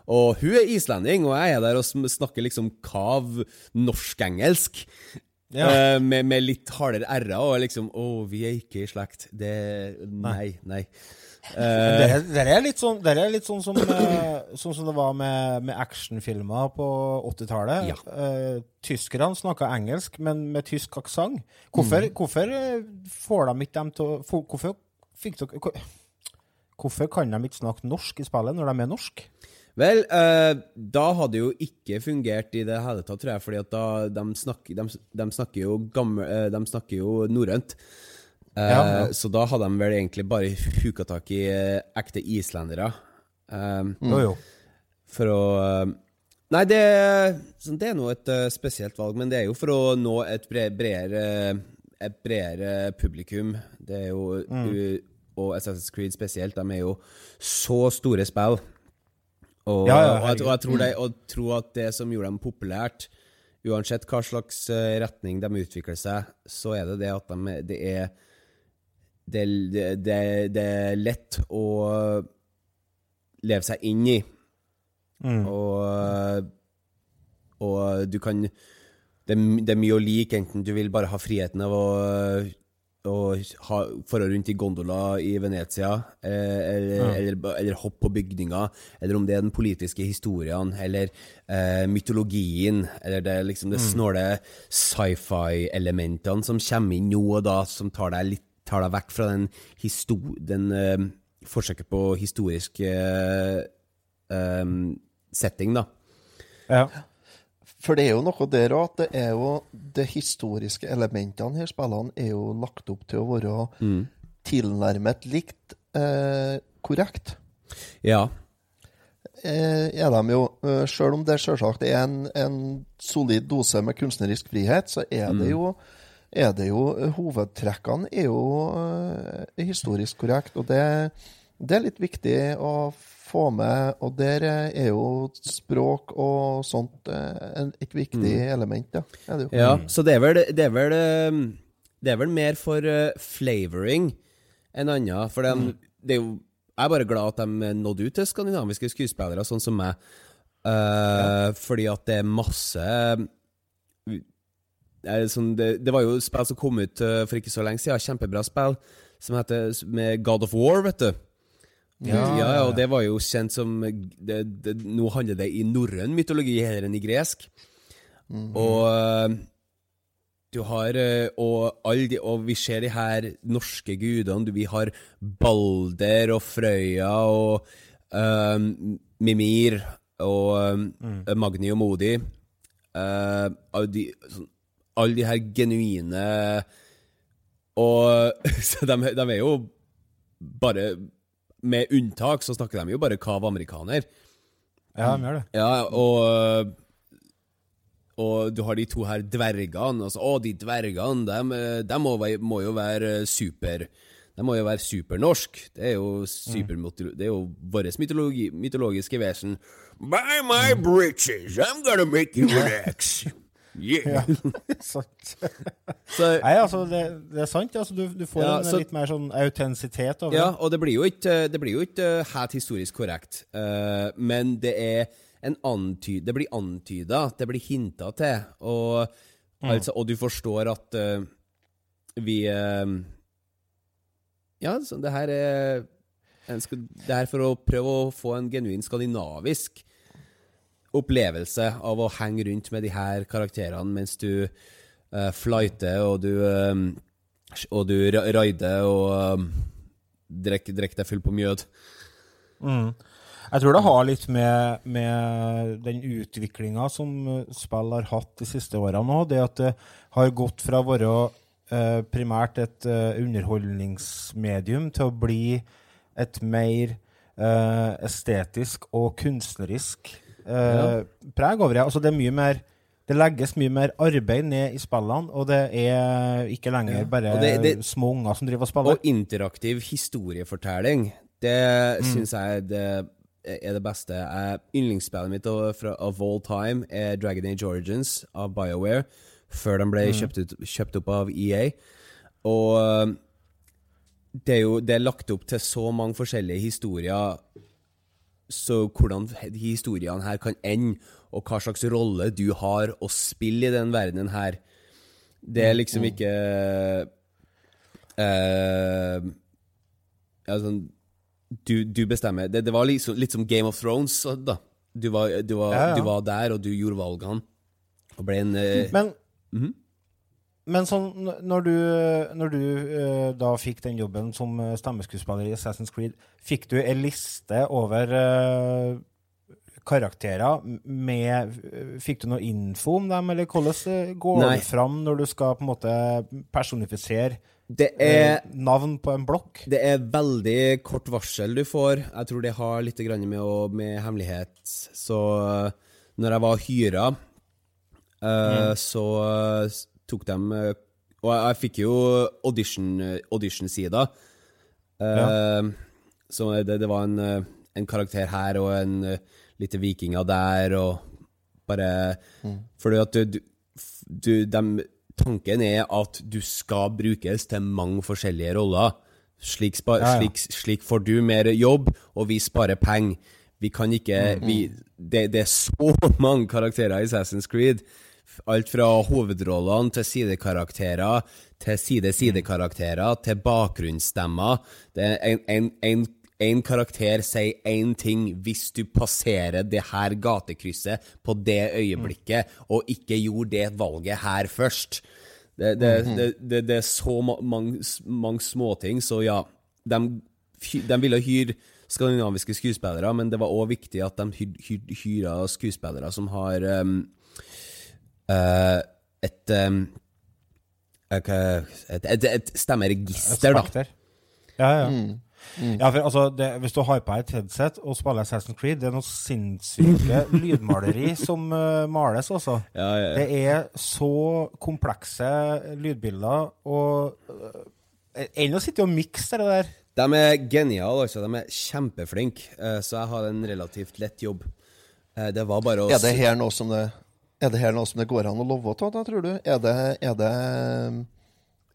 Og hun er islending, og jeg er der og snakker liksom kav norsk-engelsk.
Ja.
Uh, med, med litt hardere r-er, og liksom Å, vi er ikke i slekt. Det Nei, nei.
Men Det, er- det er litt sånn, det er litt sånn som, uh, sånn som det var med, med actionfilmer på 80-tallet.
Ja.
Uh, tyskerne snakka engelsk, men med tysk aksent. Hvorfor, hvorfor eh, får de ikke dem til å for, Hvorfor fikk dere hvor- Hvorfor kan de ikke snakke norsk i spillet når de er norsk?
Vel, eh, da hadde det jo ikke fungert i det hele tatt, tror jeg, fordi at da de snakker, de, de snakker jo gammel, eh, De snakker jo norrønt. Eh,
Ja, ja.
Så da hadde de vel egentlig bare huka tak i eh, ekte islendere. Eh,
Jo, jo.
For å eh, Nei, det, det er nå et eh, spesielt valg, men det er jo for å nå et bredere Et bredere publikum. Det er jo u- Og Assassin's Creed spesielt, de er jo så store spill. Og,
Ja,
og, jeg, og jeg tror, det, og tror at det som gjorde dem populært, uansett hva slags eh, retning de utvikler seg, så er det det at de, det er det, det, det, er lett å leve seg inn i. Og, og du kan det, det er mye å like, enten du vil bare ha friheten av å, å ha forhold rundt i gondola i Venezia, eller, eller, eller, eller hoppe på bygninger, eller om det er den politiske historien, eller eh, mytologien, eller det, liksom det snåle sci-fi-elementene som kommer inn nå og da, som tar deg litt tar deg vekk fra den, den uh, forsøket på historisk uh, um, setting, da.
Ja.
For det er jo noe der òg, at det er jo de historiske elementene her spillene er jo lagt opp til å være tilnærmet likt eh, korrekt.
Ja.
Eh, er de jo, Selv om det selvsagt er en, en solid dose med kunstnerisk frihet, så er det jo er det jo eh, Hovedtrekkene er jo eh, historisk korrekt, og det, det er litt viktig å få med. Og der eh, er jo språk og sånt et viktig element, ja. Er det jo.
Ja, så det er vel Det er vel, det er vel mer for flavoring enn annet. For dem, det er jo Jeg er bare glad at de nådde ut til skandinaviske skuespillere, sånn som meg. Eh, Fordi at det er masse sånn, det, det var jo spill som kom ut eh, for ikke så lenge siden, kjempebra spill, som heter med God of War, vet du. Ja, ja, og det var jo kjent som det, det, Nå handler det i norrøn mytologi heller enn i gresk. Og eh, du har eh, og, de, og vi ser de her norske gudene. Du- Vi har Balder og Frøya og eh, Mimir og eh, Magni og Modi. Uh, de, sånn, alle de her genuine Og så de, de er jo bare Med unntak så snakker de jo bare kav amerikaner.
Ja, de gjør det.
Ja, og Og du har de to her dvergene. Altså, å, de dvergene, de, de må, må jo være super De må jo være supernorsk. Det er jo super, Det er jo vårt mytologi, mytologiske vesen. By my britches, I'm gonna make you relax. Yeah.
Sant. Nei, altså, det, det er sant. Altså, du, du får
Ja,
en
så-
litt mer sånn autentisitet over
Ja,
det.
og det blir jo ikke, det blir jo ikke eh, helt historisk korrekt. uh, men det er en anty Det blir antyda, det blir hinta til. Og, altså, og du forstår at uh, vi uh, Ja, så det her er en Det er for å prøve å få en genuin skandinavisk opplevelse av å henge rundt med de her karakterene mens du uh, flighter og du eh, Og du ra- raider og um, drikker drikker deg full på mjød.
Jeg tror det har litt med, med den utviklinga som eh, spill har hatt de siste årene nå. Det at det har gått fra å være eh, primært et eh, underholdningsmedium til å bli et mer eh, estetisk og kunstnerisk eh, preg over det. Altså det er mye mer det legges mye mer arbeid ned i spillene, og det er ikke lenger bare
ja. det- det-
små unger som driver og spiller.
Og interaktiv historiefortelling, det
Mm.
syns jeg det er det beste. Jeg, yndlingsspillet mitt av, of all time er Dragon Age Origins av BioWare, før de ble
Mm.
kjøpt, ut, kjøpt opp av EA. Og um, det er jo det er lagt opp til så mange forskjellige historier så hvordan historiene her kan ende, og hva slags rolle du har å spille i den verdenen her. Det er liksom ikke uh, sånn, du, du bestemmer. Det, det var liksom, litt som Game of Thrones. så Da. Du, var, du, var,
Ja, ja.
du var der, og du gjorde valgene. Og ble en uh,
Men,
Mhm.
Men sånn, når du, når du uh, da fikk den jobben som eh, stemmeskuespiller i Assassin's Creed, fikk du en liste over uh, karakterer med Fikk du noe info om dem, eller hvordan går
Nei.
det fram når du skal på en måte personifisere
Det er
navn på en blokk?
Det er veldig kort varsel du får. Jeg tror det har litt grann med, å, med hemmelighet. Så når jeg var hyra, uh, så uh, tok de uh, Og jeg, jeg fikk jo audition- audition-sida. Uh, Så det, det var en, en karakter her og en lite vikinger der, og bare Fordi at du, du, dem, Tanken er at du skal brukes til mange forskjellige roller. Slik, spa,
Ja, ja.
Slik, slik får du mer jobb, og vi sparer penger. Vi kan ikke vi, det, det er så mange karakterer i Assassin's Creed. Alt fra hovedrollene til sidekarakterer, til side-sidekarakterer, til bakgrunnsstemmer. Det er en, en, en, en karakter sier én ting hvis du passerer det her gatekrysset på det øyeblikket, og ikke gjorde det valget her først. Det, det, det, det, det er så ma mange, mange småting, så ja. De, de ville hyre skandinaviske skuespillere, men det var òg viktig at de hyr, hyr, hyra skuespillere som har um, eh, et, um, et, et, et, et stemmeregister, da.
Spekter. Ja, ja. Ja, for altså, det, Hvis du deg et headset og spiller Assassin's Creed, det er noe sinnssyke lydmaleri som uh, males, altså.
Ja, ja, ja.
Det er så komplekse lydbilder, og uh, enn å sitte og mikse det der.
De er geniale, altså. De er kjempeflinke. så jeg har en relativt lett jobb. Eh, det var bare å
Er det her noe som det, er det, her noe som det går an å love av, da, tror du? Er det, er det,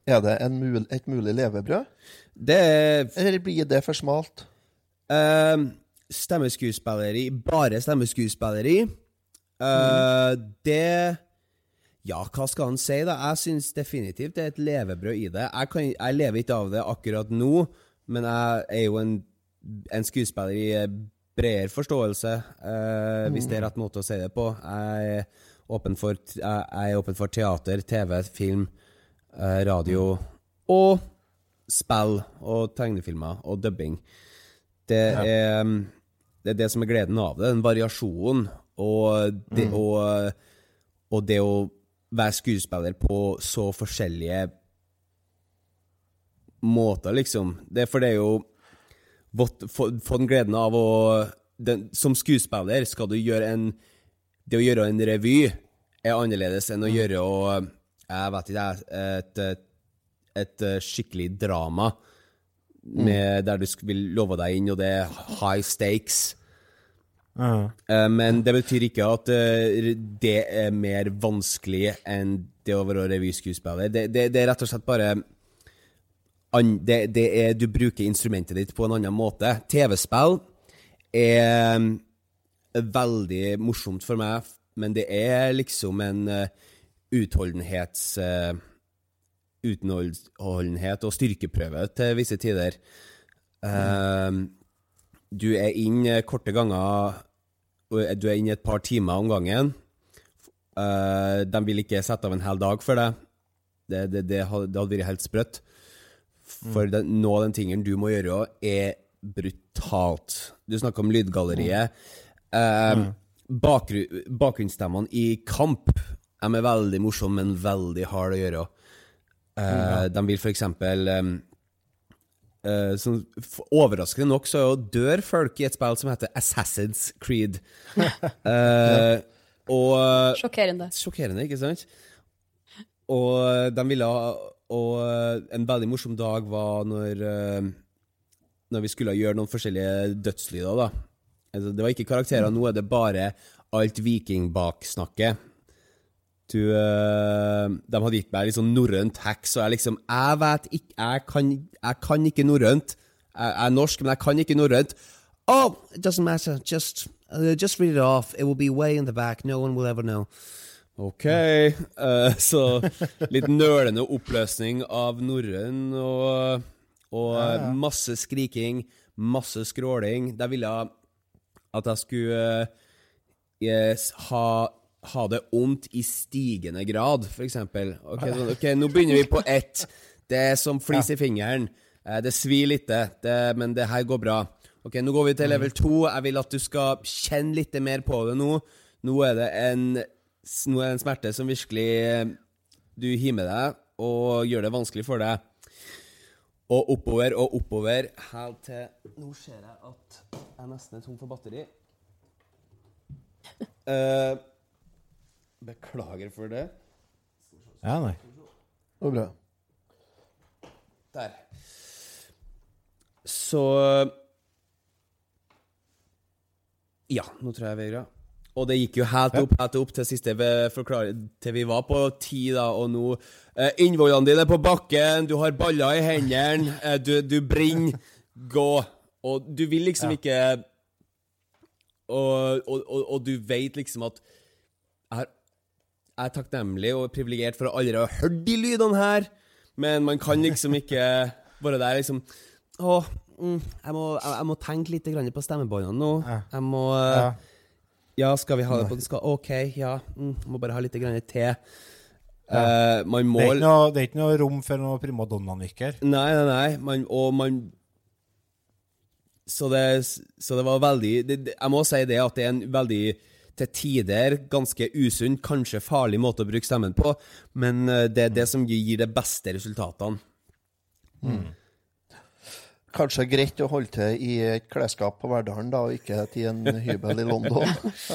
er det en mul, et mulig levebrød?
Det er
Eller blir det for smalt?
eh, stemmeskuespilleri, bare stemmeskuespilleri. Eh, Det Ja, hva skal han si, da? Jeg syns definitivt det er et levebrød i det. Jeg, kan, jeg lever ikke av det akkurat nå, men jeg er jo en en skuespiller i bredere forståelse, eh, hvis det er rett måte å si det på. Jeg åpen for, jeg er åpen for teater, TV, film, eh, radio og spill og tegnefilmer og dubbing. Det er, mm, det er det som er gleden av det, den variasjonen og det, og, og det å være skuespiller på så forskjellige måter, liksom. Det for det er jo få- den gleden av å den, Som skuespiller skal du gjøre en Det å gjøre en revy er annerledes enn å gjøre og, Jeg vet ikke, et, et, et skikkelig drama med, der du vil love deg inn, og det er high stakes. Eh, Men det betyr ikke at eh, det er mer vanskelig enn det å være revyskuespiller. Det, det, det er rett og slett bare det, det er, Du bruker instrumentet ditt på en annen måte. TV-spill er mm, veldig morsomt for meg, men det er liksom en uh, utholdenhets... eh, utholdenhet og styrkeprøve til visse tider. Eh, du er inn eh, korte ganger Du er inn et par timer om gangen. Eh, de vil ikke sette av en hel dag for deg. Det, det, det, hadde, vært helt sprøtt. For den, noe av den tingen du må gjøre, er brutalt. Du snakker om lydgalleriet. Eh, bakgru, bakgrunnsstemmene i kamp de er veldig morsomme, men veldig hard å gjøre. Eh, De vil for eksempel eh, eh, sånn, Overraskende nok så dør folk i et spill som heter Assassin's Creed. Eh, og
Sjokkerende.
Sjokkerende, ikke sant? Og de ville Og en veldig morsom dag var når eh, Når vi skulle gjøre noen forskjellige dødslyder, da. Altså, det var ikke karakterer, nå er det bare alt vikingbaksnakket. Du eh, De hadde gitt meg litt sånn norrønt hacks, og jeg liksom Jeg vet ikke Jeg kan, jeg kan ikke norrønt. Jeg, jeg er norsk, men jeg kan ikke norrønt. Oh, it doesn't matter. Just, uh, just read it off. It will be way in the back. No one will ever know. Ok. Uh, så litt nølende oppløsning av norrøn og, og masse skriking, masse skråling. De ville at jeg skulle eh, yes, ha, ha det ondt i stigende grad, for eksempel. sånn, ok, nå begynner vi på ett. Det er som flis i fingeren. Eh, Det svir litt, det, men det her går bra. Ok, Nå går vi til level to. Jeg vil at du skal kjenne litt mer på det nå. Nå er det en, nå er det en smerte som virkelig eh, du med deg, og gjør det vanskelig for deg. Og oppover og oppover helt til Nå ser jeg at jeg nesten er tom for batteri. Uh, beklager for det.
Ja, nei.
Det var bra.
Der. Så Ja, nå tror jeg vi er greia. Og det gikk jo helt opp, helt opp til siste Til vi var på ti, da, og nå eh, Innvollene dine er på bakken, du har baller i hendene, eh, du, du brenner. Gå. Og du vil liksom ikke og, og, og, og du vet liksom at jeg, er takknemlig og privilegert for å aldri ha hørt de lydene her, men man kan liksom ikke være der liksom Å, mm, jeg, må, jeg, jeg må tenke litt grann på stemmebåndene nå. Jeg må
Ja.
Ja, skal vi ha det på den skal, OK, ja. Mm, må bare ha litt grann te. Ja. Uh, må
Det er, noe, det er ikke noe rom for noe primadonna-nikk her.
Nei, nei, nei. Man, og man så det, så det var veldig det, Jeg må si det at det er en veldig til tider ganske usunn, kanskje farlig måte å bruke stemmen på, men eh, det er det som gir de beste resultatene.
Kanskje greit å holde til i et klesskap på Verdalen, da, og ikke til en hybel i London.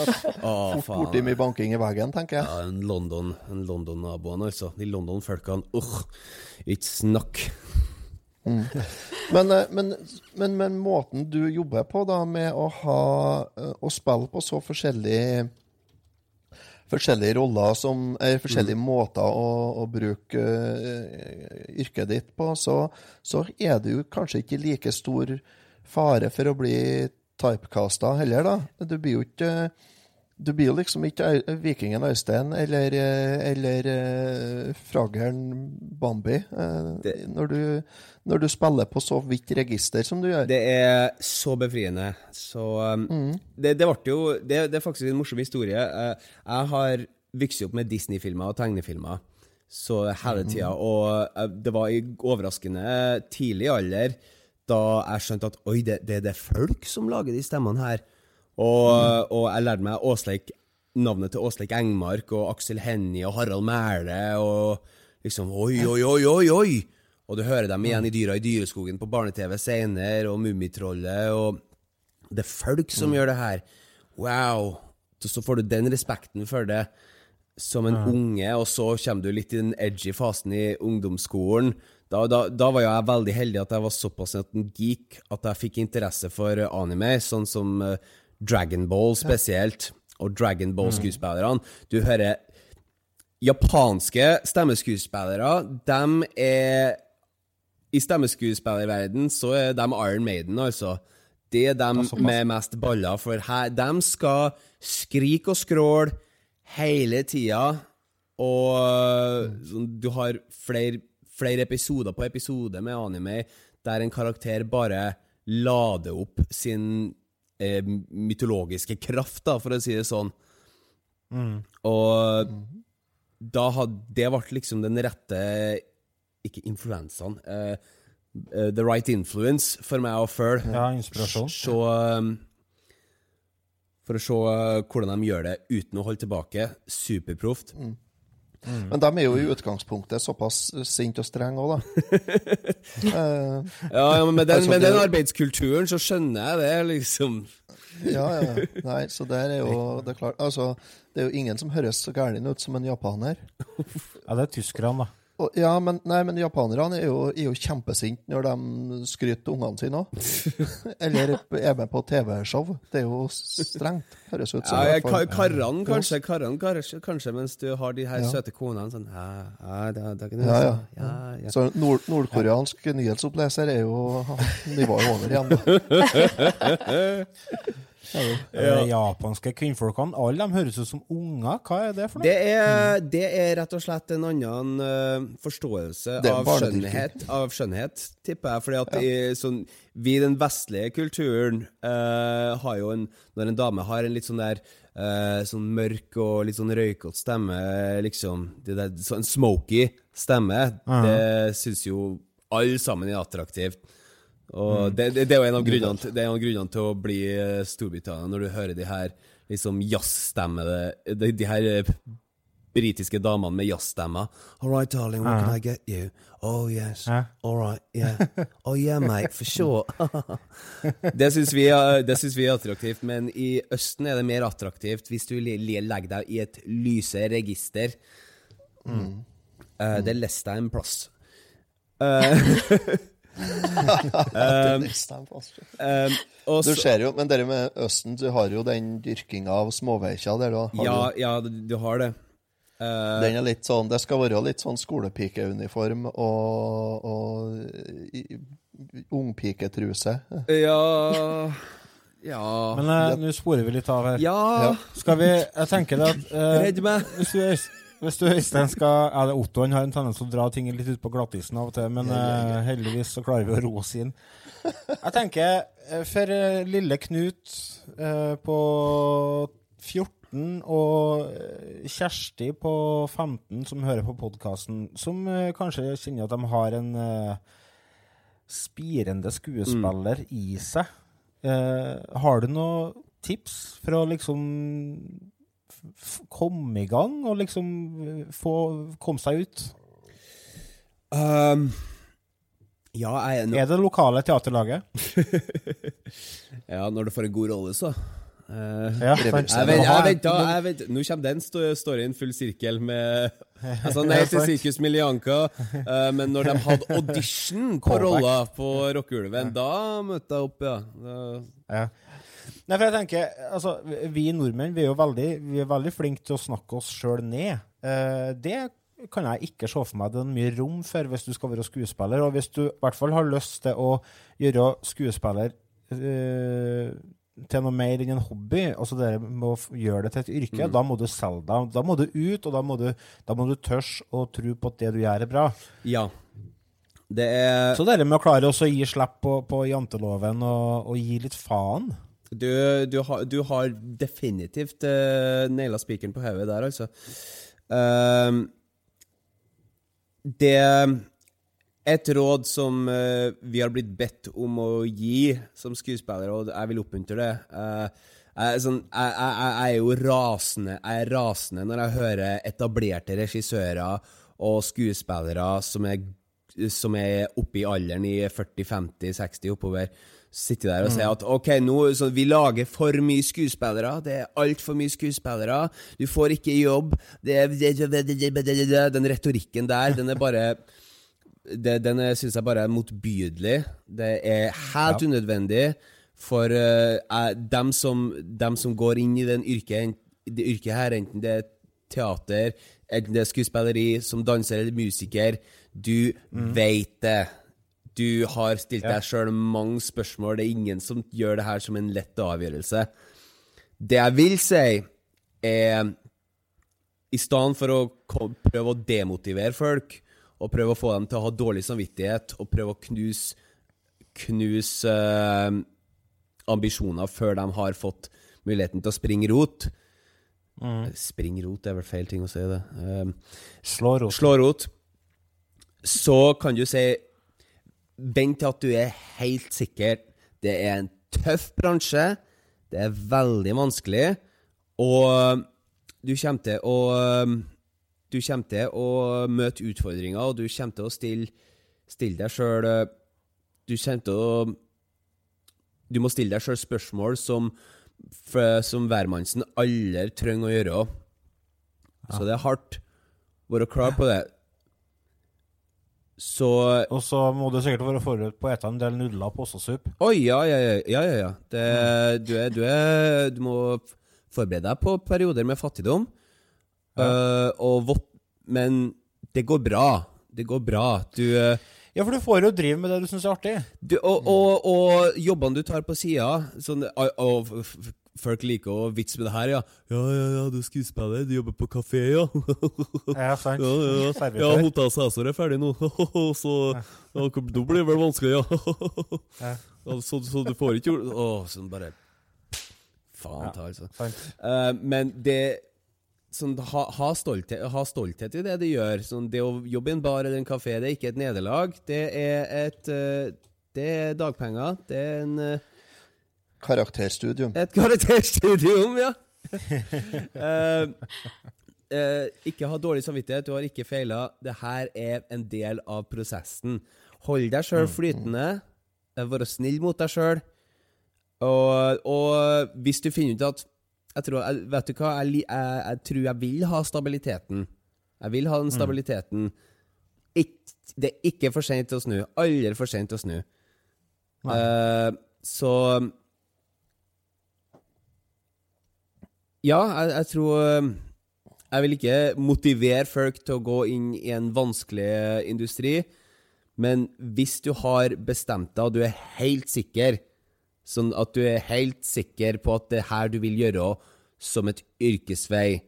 Å,
Fort borti mye banking i veggen, tenker jeg.
Ja, en London, en London-naboen, altså. De London-folkene. Uh, ikke snakk.
Men, eh, men, men, men måten du jobber på, da, med å ha eh, Å spille på så forskjellige Forskjellige roller som er forskjellige måter å, å bruke uh, yrket ditt på, så, så er det jo kanskje ikke like stor fare for å bli typecasta heller, da. Du blir jo ikke du blir liksom ikke Vikingen Øystein eller, eller uh, Frageren Bambi når, du, når, du, spiller på så vidt register som du gjør.
Det er så befriende. Så um, mm. det, det, ble jo det, det, er faktisk en morsom historie. Jeg har vokst opp med Disney-filmer og tegnefilmer så hele tida, mm. og det var i overraskende tidlig alder da jeg skjønte at oi, det, det, det er folk som lager de stemmene her. Og, mm. og jeg lærte meg Åsleik, navnet til Åsleik Engmark og Aksel Hennie og Harald Mæle og liksom Oi, oi, oi, oi! oi! Og du hører dem igjen i Dyra i dyreskogen på barne-TV seinere, og Mummitrollet, og Det er folk som mm. gjør det her. Wow! Så får du den respekten for det som en mm. unge, og så kommer du litt i den edgy fasen i ungdomsskolen. Da, da, da, var jeg veldig heldig at jeg var såpass en geek at jeg fikk interesse for anime, sånn som Dragon Ball spesielt, og Dragon Ball-skuespillerne. Du hører japanske stemmeskuespillere, de er I stemmeskuespillerverden så er de Iron Maiden, altså. Det er dem med mest baller, for her, de skal skrike og skråle hele tida, og sånn, du har flere, flere episoder på episode med anime der en karakter bare lader opp sin eh, mytologiske kraft, da, for å si det sånn. Mm. Og mm. da hadde Det ble liksom den rette Ikke influensaen. Eh, uh, the right influence for meg å følge.
Ja, inspirasjon.
Så, um, for å se uh, hvordan de gjør det uten å holde tilbake. Superproft. Mm.
Mm. Men de er jo i utgangspunktet såpass sinte og strenge òg, da.
uh, ja, ja, men med den, altså, med den arbeidskulturen så skjønner jeg det, liksom.
ja, ja. Nei, så der er jo Det er klart Altså, det er jo ingen som høres så gæren ut som en japaner.
ja, det er tyskerne, da.
Ja, men, nei, men japanerne er jo, er jo kjempesinte når de skryter ungene sine òg. Eller er med på TV-show. Det er jo strengt, høres ut
som. Ja, ja, karene kanskje, karan, kanskje, mens du har de her ja. søte konene sånn ja, ja, det, det ja, ja.
ja, ja. Så nord nordkoreansk nyhetsoppleser er jo nivået over igjen, da.
Ja. Japanske kvinnfolkene, alle de høres ut som unger. Hva er det for noe?
Det er, det er rett og slett en annen uh, forståelse av skjønnhet, av skjønnhet, tipper jeg. Fordi at ja. i, sånn, vi i den vestlige kulturen uh, har jo en Når en dame har en litt sånn der uh, sånn mørk og litt sånn røykete stemme, liksom det der, Sånn smoky stemme, -huh. det syns jo alle sammen er attraktivt. Og mm. det, det, det, er jo en av grunnene en av grunnene til å bli eh, Storbritannia, når du hører de her liksom jazzstemmede de, de her eh, britiske damene med jazzstemmer. All right, darling, what can I get you? Oh, yes. All right, yeah. Oh, yeah, mate, for sure. det syns vi, vi, er attraktivt, men i Østen er det mer attraktivt hvis du legger deg i et lyse register. Mm. Uh, det less deg en plass. Uh,
um, um, du ser jo, Men det med Østen, du har jo den dyrkinga av småveikja der, da.
Ja, du, ja, du har det.
Uh, den er litt sånn, Det skal være litt sånn skolepikeuniform og, og ungpiketruse.
Ja Ja
Men uh, nå sporer vi litt av her.
Ja.
Skal vi Jeg tenker at uh,
Redd meg.
Hvis du, hvis du Øystein skal Ja, det Otto han har en tendens til å dra ting litt ut på glattisen av og til, men uh, heldigvis så klarer vi å roe oss inn. Jeg tenker uh, for uh, lille Knut på 14 og Kjersti på 15 som hører på podkasten, som kanskje kjenner at de har en spirende skuespiller mm. i seg. har du noen tips for å liksom komme i gang og liksom eh, få komme seg ut?
Um, ja, jeg
Er det lokale teaterlaget?
ja, når du får en god rolle, så. Uh, ja, jeg, vet, jeg, jeg vet, Nå kommer den storyen full sirkel med Altså Nei til Sirkus Milianka, uh, men når de hadde audition på rolla på Rockeulven, da møtte jeg opp, ja. Da,
ja. Nei, for jeg tenker, altså, Vi nordmenn vi er jo veldig, vi er veldig flinke til å snakke oss sjøl ned. Uh, det kan jeg ikke se for meg det er mye rom for hvis du skal være skuespiller. Og hvis du i hvert fall har lyst til å gjøre skuespiller uh, til noe mer enn en hobby, altså det med å gjøre det til et yrke, mm. da må du selge deg. Da må du ut, og da må du, da må du tørs å tro på at det du gjør, er bra.
Ja. Det er
Så det med å klare å gi slipp på, på janteloven og, og, gi litt faen
Du, du, har, du har, definitivt uh, naila spikeren på hodet der, altså. Uh, det et råd som uh, vi har blitt bedt om å gi som skuespillere, og jeg vil oppmuntre det uh, jeg, sånn, jeg, jeg, jeg, er jo rasende Jeg er rasende når jeg hører etablerte regissører og skuespillere som er, som er oppe i alderen i 40-50-60 oppover, sitte der og si at OK, nå så vi lager for mye skuespillere. Det er altfor mye skuespillere. Du får ikke jobb. Det, den retorikken der, den er bare det, den syns jeg bare er motbydelig. Det er helt ja. unødvendig for uh, dem, som, dem, som, går inn i den yrket, det yrket her, enten det er teater, enten det er skuespilleri, som danser eller musiker. Du mm. veit det. Du har stilt deg sjøl mange spørsmål. Det er ingen som gjør det her som en lett avgjørelse. Det jeg vil si, er I stedet for å prøve å demotivere folk, og prøve å få dem til å ha dårlig samvittighet, og prøve å knuse knuse uh, ambisjoner før de har fått muligheten til å springe rot. Mm. Spring rot er vel feil ting å si, det. Uh,
slå rot.
Slå rot. Så kan du si Vent til at du er helt sikker. Det er en tøff bransje. Det er veldig vanskelig. Og du kommer til å du kommer til å møte utfordringer, og du kommer til å stille, stille deg sjøl Du kommer til å Du må stille deg sjøl spørsmål som, som hvermannsen aldri trenger å gjøre. Så det er hardt. Være klar på det. Så
Og så må du sikkert være forberedt på å spise en del nudler på ossesup.
Oi, ja, ja, ja. ja, ja. Det, du, er, du, er, du må forberede deg på perioder med fattigdom. Uh, og men det går bra. Det går bra. Du uh,
Ja, for du får jo drive med det du syns er artig.
Du, og, og, og, jobbene du tar på sida sånn, og, Folk liker å vitse med det her, ja. Ja, ja, ja, du er skuespiller, du jobber på kafé, ja.
ja, sant.
Ja, ja, ja. ja Hotell Cæsar er ferdig nå, så ja, Nå blir det vel vanskelig, ja. ja. Så, så, du får ikke gjort Å, sånn bare Faen ta, altså. Uh, men det sånn, ha, ha, stolthet, ha, stolthet, i det du gjør. Sånn, det å jobbe i en bar eller en kafé det er ikke et nederlag. Det er et uh, Det er dagpenger. Det er en uh,
Karakterstudium.
Et karakterstudium, ja. uh, ikke ha dårlig samvittighet, du har ikke feila. Det her er en del av prosessen. Hold deg sjøl mm, flytende. Vær snill mot deg sjøl. Og, og hvis du finner ut at jeg tror, jeg, vet du hva, jeg, jeg, jeg, tror jeg vil ha stabiliteten. Jeg vil ha den mm. stabiliteten. Mm. Ik, det er ikke for seint å snu. Aldri for seint å snu. Uh, så Ja, jeg, jeg, tror eh, Jeg vil ikke motivere folk til å gå inn i en vanskelig industri, men hvis du har bestemt deg, og du er helt sikker Sånn at du er helt sikker på at det er her du vil gjøre som et yrkesvei,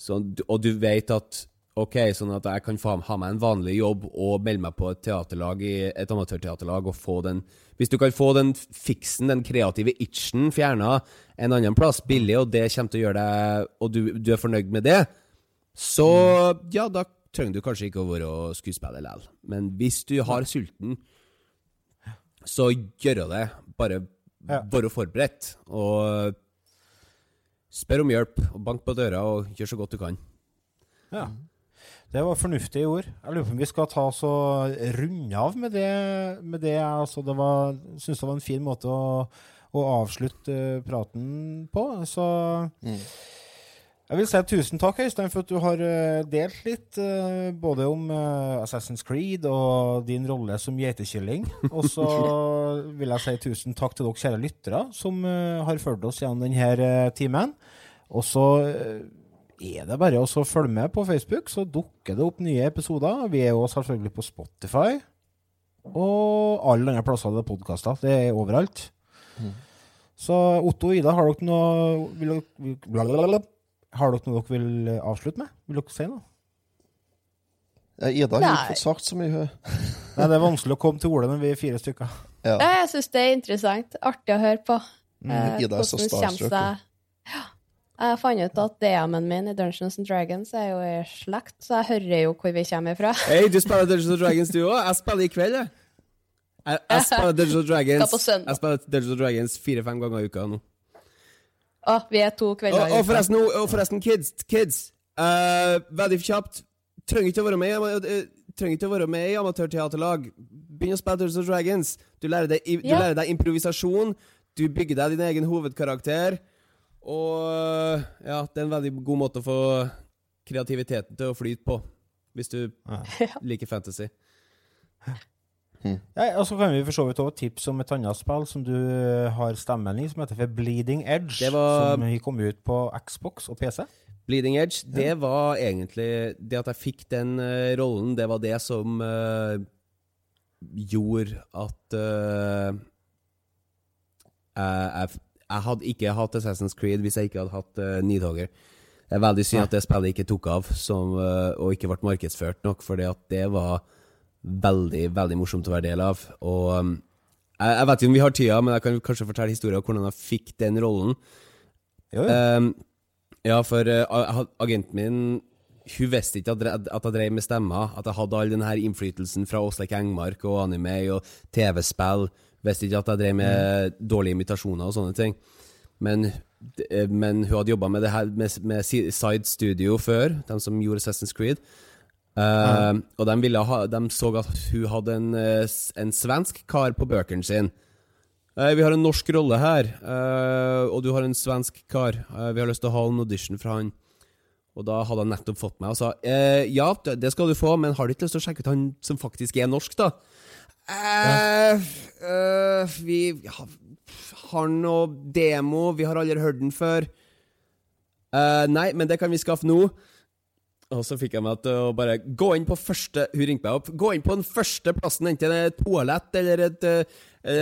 sånn, og du vet at OK, sånn at jeg kan faen ha meg en vanlig jobb og melde meg på et teaterlag i et amatørteaterlag og få den Hvis du kan få den fiksen, den kreative itchen, fjerna en annen plass, billig, og det kommer til å gjøre deg Og du, du er fornøyd med det, så ja, da trenger du kanskje ikke å være skuespiller likevel. Men hvis du har sulten, så gjør det. Bare være forberedt. Og spør om hjelp, og bank på døra, og gjør så godt du kan.
Ja. Det var fornuftige ord. Jeg lurer på om vi skal ta og runde av med det. Med det altså, det var, syns det var en fin måte å, å avslutte praten på. Så mm. Jeg vil si tusen takk, Øystein, for at du har eh, delt litt uh, både om Assassin's Creed og din rolle som geitekylling. Og så vil jeg si tusen takk til dere kjære lyttere som har fulgt oss gjennom denne timen. Og så er det bare å følge med på Facebook, så dukker det opp nye episoder. Vi er jo selvfølgelig på Spotify og alle andre plasser det er podkaster. Det er overalt. Mm. Så Otto og Ida, har dere noe vil dere, blablabla. Har dere noe dere vil avslutte med? Vil dere si noe?
Ja, Ida har ikke fått sagt så mye.
Nei, det er vanskelig å komme til orde når vi er fire stykker.
Ja.
Ja, jeg syns det er interessant. Artig å høre på.
Mm,
Eh,
Ida er så starstruck,
Ja. Jeg fant ut at DM-en min i Dungeons and Dragons er jo i slekt, så jeg hører jo hvor vi kommer ifra.
Hei, du spiller Dungeons and Dragons du òg? Jeg spiller i kveld, jeg. Jeg, jeg spiller Dungeons and Dragons. Jeg spiller Dungeons and Dragons fire-fem ganger i uka nå.
Å, vi er to kvelder i
og,
uka.
forresten, og, og forresten, kids, kids Uh, Veldig kjapt. Trenger ikke å være med, eh, trenger ikke å være med i amatørteaterlag. Begynn å spille Dungeons and Dragons. Du lærer deg, du lærer deg improvisasjon. Du bygger deg din egen hovedkarakter. Og ja, det er en veldig god måte å få kreativiteten til å flyte på. Hvis du liker fantasy.
Ja, og så kan vi for så vidt også tipse om et annet spill som du eh, har stemmen i, som heter for Bleeding Edge.
Det var-
Som vi kom ut på Xbox og PC.
Bleeding Edge, det var egentlig Det at jeg fikk den uh, rollen, det var det som uh, gjorde at uh, jeg, jeg, jeg hadde ikke hatt Assassin's Creed hvis jeg ikke hadde hatt uh, Nidhogger. Det er veldig synd at det spillet ikke tok av, som, uh, og ikke ble markedsført nok, for det var veldig, veldig morsomt å være del av. Og um, jeg, jeg vet ikke om vi har tida, men jeg kan kanskje fortelle historien om hvordan jeg fikk den rollen.
Jo, jo.
Um, ja, for uh, agenten min Hun visste ikke at, jeg drev med stemmer. At jeg hadde all den her innflytelsen fra Åsleik Engmark og anime og TV-spill. Visste ikke at jeg drev med dårlige imitasjoner og sånne ting. Men, eh, men hun hadde jobba med det her med, med Side Studio før, de som gjorde Assassin's Creed. Ehm, Og de, ha, de så at hun hadde en, eh, en svensk kar på bøkene sine. Uh, vi har en norsk rolle her, uh, og du har en svensk kar. Vi har lyst til å ha en audition fra han. Og da hadde han nettopp fått meg og sa eh, ja, det skal du få, men har du ikke lyst til å sjekke ut han som faktisk er norsk, da? Eh, eh, vi har, har noe demo, vi har aldri hørt den før. Eh, nei, men det kan vi skaffe nå. Og så fikk jeg meg til å bare gå inn på første Hun ringte meg opp. Gå inn på den første plassen, enten det er et toalett eller et, eh,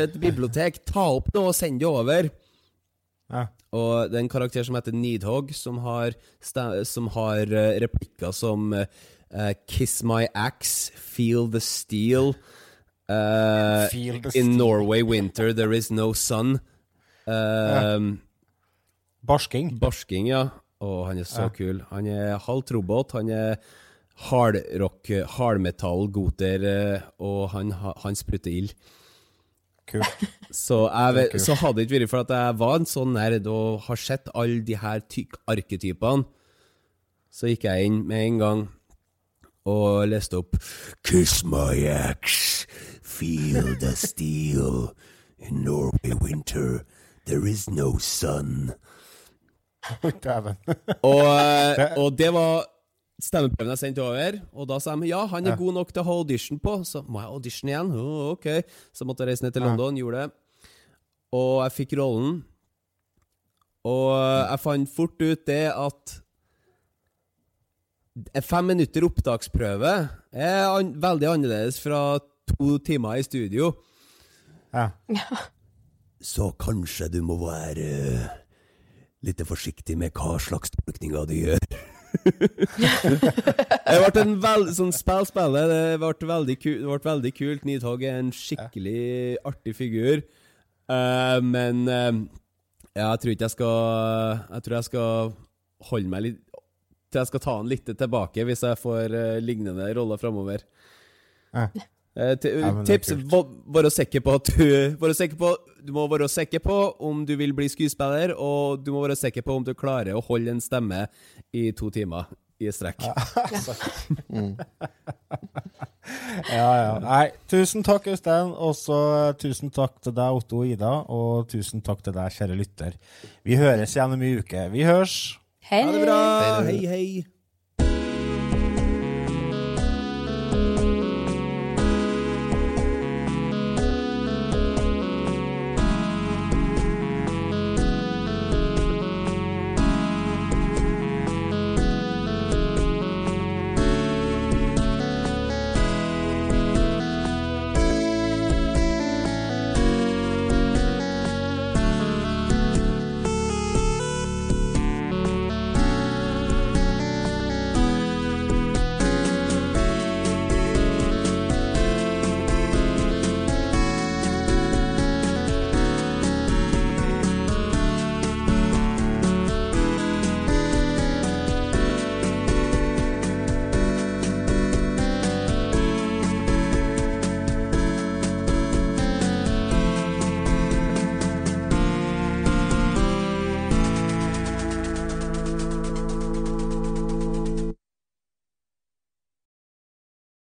et bibliotek. Ta opp noe og send det over.
Ja.
Og det er en karakter som heter Needhog, som har, som har replikker som Kiss my axe, feel the steel.
The
in. Norway winter there is no sun. Eh,
Barsking.
Barsking, ja. Å, han er så kul. Han er halvt robot. Han er hardrock, hardmetall, goter, eh, og han, ha- han spruter ild.
Kult.
Så, jeg, så hadde det ikke vært for at jeg var en sånn nerd og har sett alle de her ty- arketypene, så gikk jeg inn med en gang og leste opp Kiss my axe, feel the steel. In Norway winter, there is no sun.
Dæven.
Og, eh, og det var stemmeprøven jeg sendte over, og da sa de ja, han er god nok til å ha audition på. Så må jeg audition igjen? Oh, ok. Så måtte jeg reise ned til London, gjorde det. Og jeg fikk rollen. Og eh, jeg fant fort ut det at fem minutter opptaksprøve er an veldig annerledes fra to timer i studio.
Ja.
Så kanskje du må være litt forsiktig med hva slags tolkninger du gjør. det ble en veld, sånn spill spillet, det ble veldig, ku, det ble veldig kult. Nidhogg er en skikkelig artig figur. Uh, men uh, ja, jeg tror ikke jeg skal Jeg tror jeg skal holde meg litt Til jeg skal ta han litt tilbake hvis jeg får uh, lignende roller framover.
Ja.
Eh,
Ja,
tips Vær sikker på at du Vær sikker på, Du må være sikker på om du vil bli skuespiller, og du må være sikker på om du klarer å holde en stemme i to timer i strekk.
Ja, ja. Nei, tusen takk, Øystein. Og så tusen takk til deg, Otto og Ida. Og tusen takk til deg, kjære lytter. Vi høres igjen om en uke. Vi hørs.
Hei.
Ha det bra! Hei, hei.